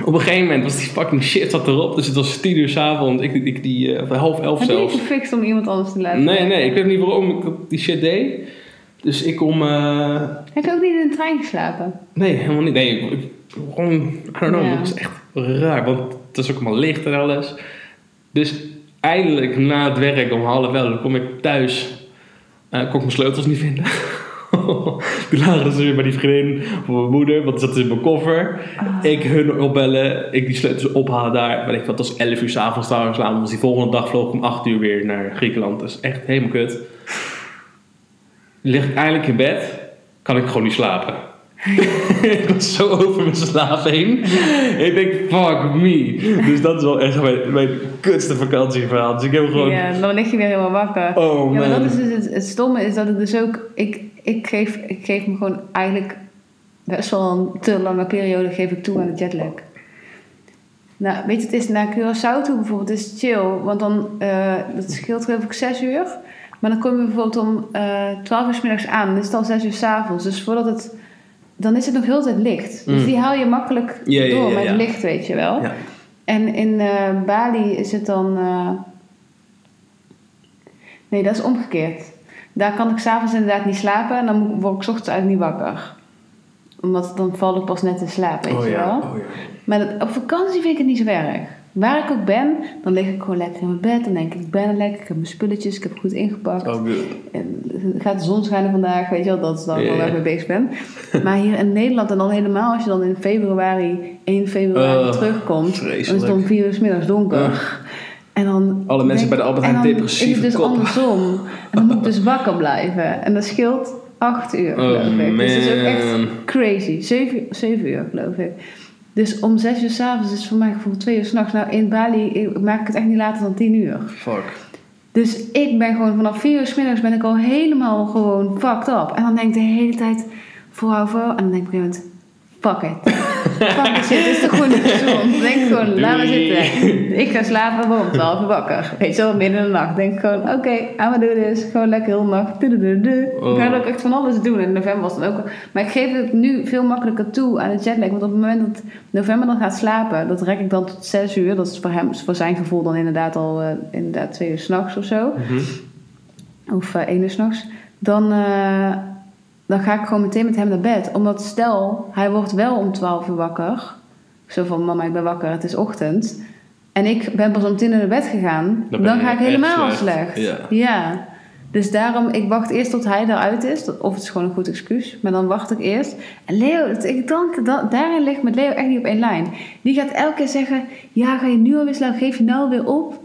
op een gegeven moment was die fucking shit zat erop. Dus het was tien uur s'avonds. Ik, ik die eh, half elf Heb je niet gefixt om iemand anders te laten? Nee, nee. Ik weet niet waarom ik die shit deed. Dus ik om... eh, Heb je ook niet in de trein geslapen? nee, helemaal niet. Nee, ik- ik- gewoon... I don't know. Ja. Dat was echt raar. Want het was ook allemaal licht en alles. Dus eindelijk na het werk om half elf kom ik thuis. eh kon ik mijn sleutels niet vinden. Die lagen ze weer bij die vriendin van mijn moeder, want die zat in mijn koffer. Ah. Ik hun opbellen, ik die sleutels ophalen daar. Maar ik dat was 11 uur s'avonds trouwens. Dus die volgende dag vloog ik om 8 uur weer naar Griekenland. Dat is echt helemaal kut. Lig ik eindelijk in bed, kan ik gewoon niet slapen. ik was zo over mijn slaap heen. ik denk, fuck me. Dus dat is wel echt mijn, mijn kutste vakantieverhaal. Dus ik heb gewoon... Ja, dan lig je weer helemaal wakker. Oh ja, maar man. dat is dus het, het stomme is dat ik dus ook... Ik, ik, geef, ik geef me gewoon eigenlijk best wel een te lange periode geef ik toe aan de jetlag. Nou, weet je, het is naar Curaçao toe bijvoorbeeld, het is chill. Want dan, eh, dat scheelt geloof ik zes uur. Maar dan kom je bijvoorbeeld om eh 12 uur 's middags aan. Dan is het al zes uur 's avonds. Dus voordat het... Dan is het nog heel de tijd licht. Dus Mm. die haal je makkelijk Ja, ja, door ja, met licht, weet je wel. Ja. En in eh, Bali is het dan. eh, Nee, dat is omgekeerd. Daar kan ik s'avonds inderdaad niet slapen en dan word ik 's ochtends eigenlijk niet wakker. Omdat dan val ik pas net in slaap, weet Oh je ja, wel. oh ja. Maar dat, op vakantie vind ik het niet zo erg. Waar ik ook ben, dan lig ik gewoon lekker in mijn bed. Dan denk ik, ik ben er lekker, ik heb mijn spulletjes, ik heb goed ingepakt. Oh, good. En gaat de zon schijnen vandaag, weet je wel, dat is dan wel waar ik mee bezig ben. Maar hier in Nederland en dan helemaal als je dan in februari, 1 februari Oh, terugkomt, dan is het vreselijk. om 4 uur 's middags donker. En dan Alle mensen denk- bij de Albert Heijn dan depressieve is het dus andersom. En dan moet ik dus wakker blijven. En dat scheelt 8 uur, Oh geloof ik. Dus dat is ook echt man. crazy. 7, 7 uur, geloof ik. Dus om 6 uur s'avonds is voor mij gevoel 2 uur s'nachts. Nou, in Bali maak ik het echt niet later dan 10 uur. Fuck. Dus ik ben gewoon vanaf 4 uur 's middags ben ik al helemaal gewoon fucked up. En dan denk ik de hele tijd vooruit En dan denk ik op een gegeven moment, fuck it. Fuck shit, is toch gewoon niet gezond. Denk gewoon, laat maar Doei. zitten. Ik ga slapen, 12 uur wakker. Weet je wel, midden in de nacht. denk gewoon, oké, I'm gonna do this. Gewoon lekker heel nacht. Oh. Ik ga ook echt van alles doen. In november was het ook. Maar ik geef het nu veel makkelijker toe aan de jetlag. Want op het moment dat november dan gaat slapen, dat rek ik dan tot 6 uur. Dat is voor hem, voor zijn gevoel dan inderdaad al eh, inderdaad 2 uur s'nachts of zo Mhm. of eh, één uur s'nachts, dan, eh, dan ga ik gewoon meteen met hem naar bed. Omdat stel, hij wordt wel om 12 uur wakker. Zo van, mama, ik ben wakker, het is ochtend. En ik ben pas om tien uur naar bed gegaan. Dan ga ik helemaal slecht. slecht. Ja. Dus daarom, ik wacht eerst tot hij eruit is. Dat- Of het is gewoon een goed excuus. Maar dan wacht ik eerst. En Leo, ik dank, da- daarin ligt met Leo echt niet op één lijn. Die gaat elke keer zeggen, ja, ga je nu alweer slapen? Geef je nou weer op?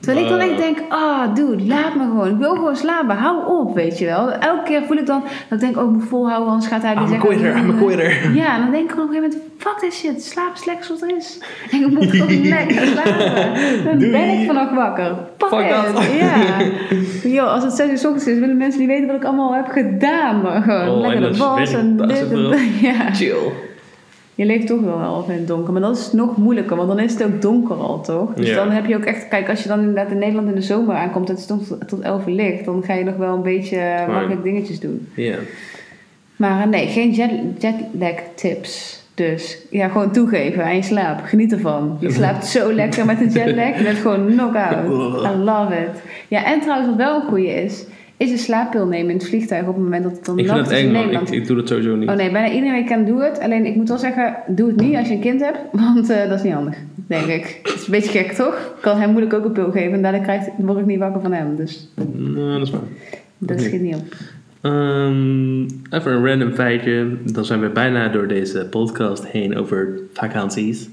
Terwijl ik dan echt Ah. denk, ah, dude, laat me gewoon. Ik wil gewoon slapen. Hou op, weet je wel. Elke keer voel ik dan, dat ik denk, oh, ik moet volhouden, anders gaat hij weer I'm a zeggen... quitter, I'm a quitter. Ja, dan denk ik op een gegeven moment, fuck this shit. Slaap is lekker zoals het is. En ik moet gewoon lekker slapen. Dan Doei. ben ik vannacht wakker. Fuck, Fuck dat. Ja. Yo, als het 6 uur 's ochtends is, willen mensen niet weten wat ik allemaal heb gedaan. Maar gewoon Oh, lekker de dat was en werk- dit dat en is dat. Ja. Chill. Je leeft toch wel half in het donker. Maar dat is nog moeilijker, want dan is het ook donker al, toch? Dus Ja. dan heb je ook echt... Kijk, als je dan inderdaad in Nederland in de zomer aankomt... en het is tot, tot 11 uur licht... dan ga je nog wel een beetje makkelijk dingetjes doen. Ja. Maar eh, nee, geen jet, jetlag tips. Dus ja, gewoon toegeven aan je slaap. Geniet ervan. Je slaapt zo lekker met een jetlag. Je bent gewoon knock-out. I love it. Ja, en trouwens wat wel een goeie is... is een slaappil nemen in het vliegtuig... op het moment dat het dan Ik vind het is eng, man. Ik, ik doe dat sowieso niet. Oh nee, bijna iedereen kan doe het. Alleen ik moet wel zeggen, doe het niet als je een kind hebt. Want eh, dat is niet handig, denk ik. Het is een beetje gek, toch? Ik kan hem moeilijk ook een pil geven. En daardoor krijgt, word ik niet wakker van hem. Dus Nou, dat is waar. dat Oké. schiet niet op. Ehm, even een random feitje. Dan zijn we bijna door deze podcast heen over vakanties.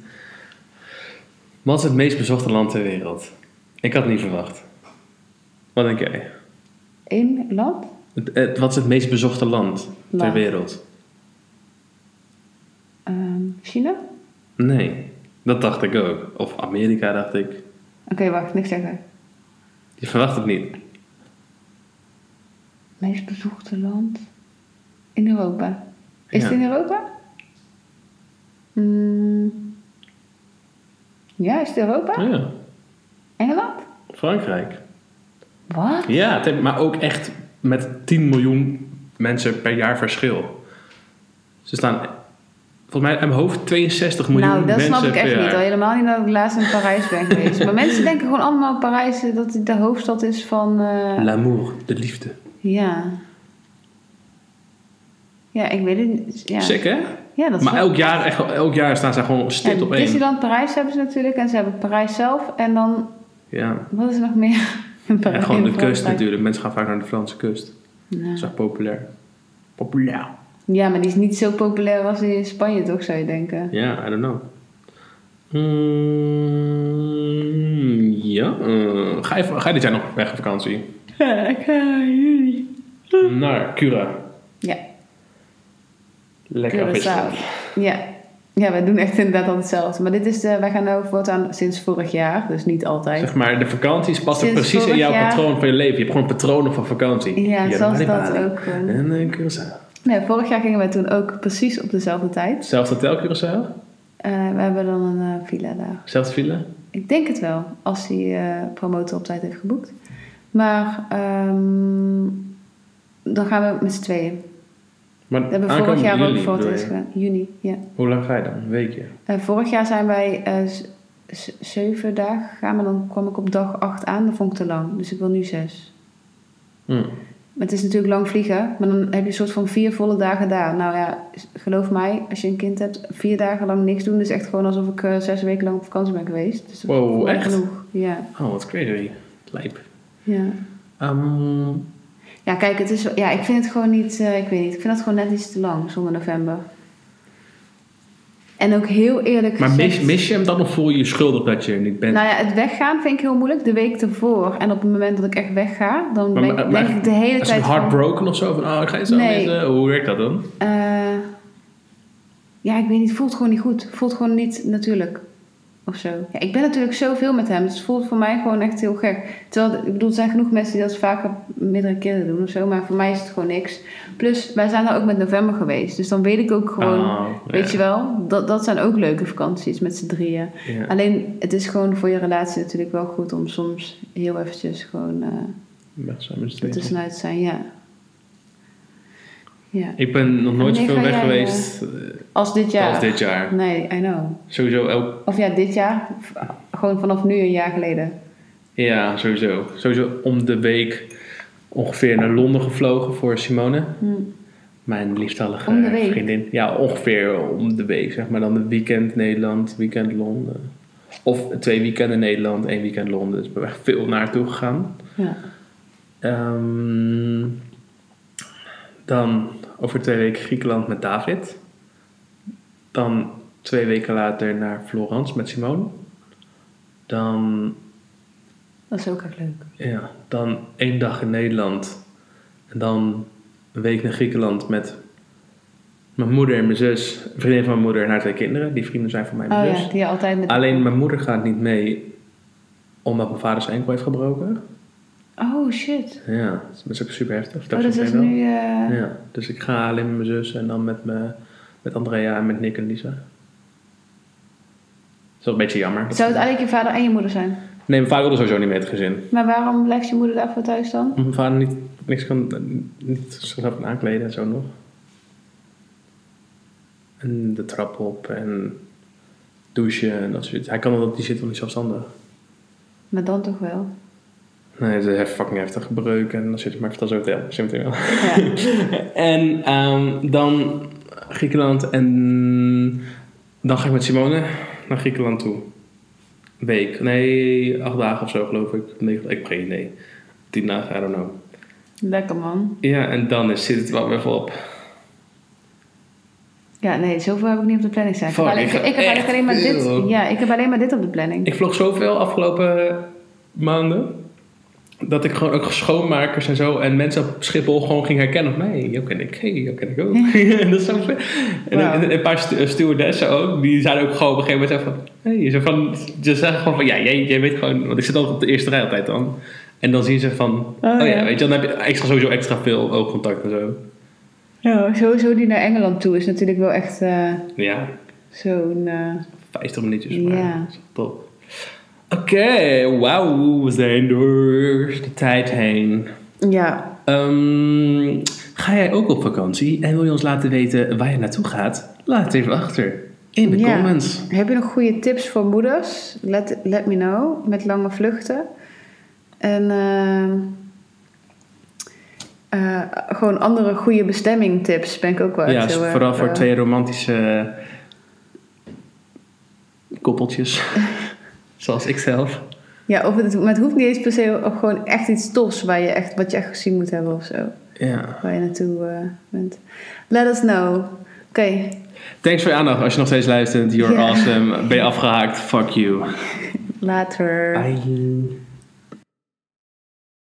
Wat is het meest bezochte land ter wereld? Ik had het niet verwacht. Wat denk jij? Eén land? Het, het- wat is het meest bezochte land ter wereld? Ehm, China? Nee, dat dacht ik ook. Of Amerika dacht ik. Oké, wacht, niks zeggen. Je verwacht het niet. Meest bezochte land? In Europa. Is Ja. het in Europa? Hmm. Ja, is het Europa? Ja, Engeland? Frankrijk. Wat? Ja, het heeft- maar ook echt met 10 miljoen mensen per jaar verschil. Ze staan, volgens mij, in mijn hoofd 62 miljoen Nou, dat mensen snap ik echt jaar. niet. Al helemaal niet dat ik laatst in Parijs ben geweest. Maar mensen denken gewoon allemaal Parijs dat het de hoofdstad is van... eh, L'amour, de liefde. ja. Ja, ik weet het niet. Ja, Sick, hè? ja dat is Maar wel- elk jaar, echt, elk jaar staan ze gewoon stipt Ja, op één. Disneyland Parijs hebben ze natuurlijk. En ze hebben Parijs zelf. En dan, Ja. wat is er nog meer? En gewoon de kust natuurlijk. Mensen gaan vaak naar de Franse kust. Ja. Dat is echt populair. Populair. Ja, maar die is niet zo populair als in Spanje, toch, zou je denken? Ja, I don't know. Mm, ja. ga, je, ga je dit jaar nog weg op vakantie? Ja, ik ga jullie. Naar Cura. Ja, Lekker Curaçao. Ja. Ja, wij doen echt inderdaad altijd hetzelfde. Maar dit is de, wij gaan nu voortaan sinds vorig jaar, dus niet altijd. Zeg maar, de vakanties passen precies in jouw jaar- patroon van je leven. Je hebt gewoon patronen van vakantie. Ja, Hier, zoals dat ook. En eh, Curaçao. Nee, vorig jaar gingen wij toen ook precies op dezelfde tijd. Hetzelfde hotel Curaçao? Eh, we hebben dan een eh, villa daar. Zelfde file? Ik denk het wel, als die eh, promotor op tijd heeft geboekt. Maar ehm, dan gaan we met z'n tweeën. Maar We hebben vorig jaar ook voor het eerst gedaan. Juni, ja. Hoe lang ga je dan? Een weekje? Eh, vorig jaar zijn wij z- zeven dagen gegaan, maar dan kwam ik op dag acht aan. Dat vond ik te lang, dus ik wil nu zes. Hm. Maar het is natuurlijk lang vliegen, maar dan heb je een soort van vier volle dagen daar. Nou ja, geloof mij, als je een kind hebt, vier dagen lang niks doen is echt gewoon alsof ik eh, zes weken lang op vakantie ben geweest. Dus dat Wow, echt? genoeg. Ja, Oh, wat crazy. Lijp. ja. Ehm, Ja, kijk, het is, ja, ik vind het gewoon niet, eh, ik weet niet, ik vind dat gewoon net iets te lang, zonder november. En ook heel eerlijk maar gezegd... mis, mis je hem dan of voel je je schuldig dat je er niet bent? Nou ja, het weggaan vind ik heel moeilijk, de week ervoor. En op het moment dat ik echt wegga, dan Maar- ben, maar- denk maar- ik de hele Is tijd van... heartbroken of zo? Van, oh, ik ga je zo Nee. missen. Hoe werkt dat dan? eh, ja, ik weet niet, het voelt gewoon niet goed. Het voelt gewoon niet natuurlijk. Of zo. Ja, ik ben natuurlijk zoveel met hem, dus het voelt voor mij gewoon echt heel gek. Terwijl, ik bedoel, er zijn genoeg mensen die dat vaker meerdere keren doen of zo, maar voor mij is het gewoon niks. Plus, wij zijn daar ook met november geweest, dus dan weet ik ook gewoon, Oh, weet ja. je wel, dat, dat zijn ook leuke vakanties met z'n drieën. Ja. Alleen, het is gewoon voor je relatie natuurlijk wel goed om soms heel eventjes gewoon z'n er tweeën. tussenuit te zijn, ja. Ja, Ik ben nog nooit zoveel weg jij, geweest eh, als dit jaar. als dit jaar. Nee, I know. Sowieso elk... Of ja, dit jaar. v- Gewoon vanaf nu een jaar geleden. Ja, sowieso. Sowieso om de week ongeveer naar Londen gevlogen voor Simone. Hm. Mijn liefstallige Om de week? vriendin. Ja, ongeveer om de week. Zeg maar dan een weekend Nederland, weekend Londen. Of twee weekenden Nederland, één weekend Londen. Dus ben echt veel naartoe gegaan. Ja. Ehm, dan over twee weken Griekenland met David. Dan twee weken later naar Florence met Simone. Dan, Dat is ook echt leuk. ja, dan één dag in Nederland. En dan een week naar Griekenland met mijn moeder en mijn zus. Een vriendin van mijn moeder en haar twee kinderen. Die vrienden zijn van mij en Oh mijn ja, zus. die altijd met... Alleen mijn moeder gaat niet mee omdat mijn vader zijn enkel heeft gebroken. Oh shit. Ja, dat is ook super heftig. Oh, dus dat is nu... eh, Ja, dus ik ga alleen met mijn zus en dan met, me, met Andrea en met Nick en Lisa. Dat is wel een beetje jammer. Zou het eigenlijk je vader en je moeder zijn? Nee, mijn vader wilde sowieso niet mee het gezin. Maar waarom blijft je moeder daarvoor thuis dan? Mijn vader niet, niks kan, niet zichzelf kan aankleden en zo nog. En de trap op en douchen en dat soort dingen. Hij kan dat, die zit wel niet zelfstandig. Maar dan toch wel. Nee, het is fucking heftig breuk en dan zit je maar ik vertel zo meteen wel. Ja. En ehm, dan Griekenland en dan ga ik met Simone naar Griekenland toe. Een week, nee, acht dagen of zo geloof ik. Negen, ik heb geen idee. Tien dagen, I don't know. Lekker man. Ja, en dan is, zit het wel weer op. Ja, nee, zoveel heb ik niet op de planning staan. Ik heb Fuck, alleen, ik ga ik heb eigenlijk echt alleen maar dit. Ja, ik heb alleen maar dit op de planning. Ik vlog zoveel afgelopen maanden. Dat ik gewoon ook schoonmakers en zo en mensen op Schiphol gewoon ging herkennen. Van, hey, jou ken ik, hey, jou ken ik ook. dat is zo vet. En, een paar stu- stewardessen ook, die zeiden ook gewoon op een gegeven moment van... Hey, zo van ze zeggen gewoon van, ja, jij, jij weet gewoon... Want ik zit altijd op de eerste rij altijd dan. En dan zien ze van, oh, ja. ja. weet je, dan heb je extra, sowieso extra veel oogcontact en zo. Ja, sowieso die naar Engeland toe is natuurlijk wel echt eh, Ja, zo'n... eh, 50 minuutjes. Maar Ja. dat is top. Oké, wauw, we zijn door de tijd heen. ja, Ehm, ga jij ook op vakantie en wil je ons laten weten waar je naartoe gaat? Laat het even achter in de Ja. comments. Heb je nog goede tips voor moeders? Let, let me know. Met lange vluchten. En eh, gewoon andere goede bestemming tips ben ik ook wel Ja, vooral voor eh, twee romantische koppeltjes. Zoals ik zelf. Ja, of het, maar het hoeft niet eens per se of gewoon echt iets tofs waar je echt, wat je echt gezien moet hebben of zo. Ja. Waar je naartoe eh, bent. Let us know. Oké, Thanks voor je aandacht. Als je nog steeds luistert, you're awesome. Ben je afgehaakt? Fuck you. later. Bye.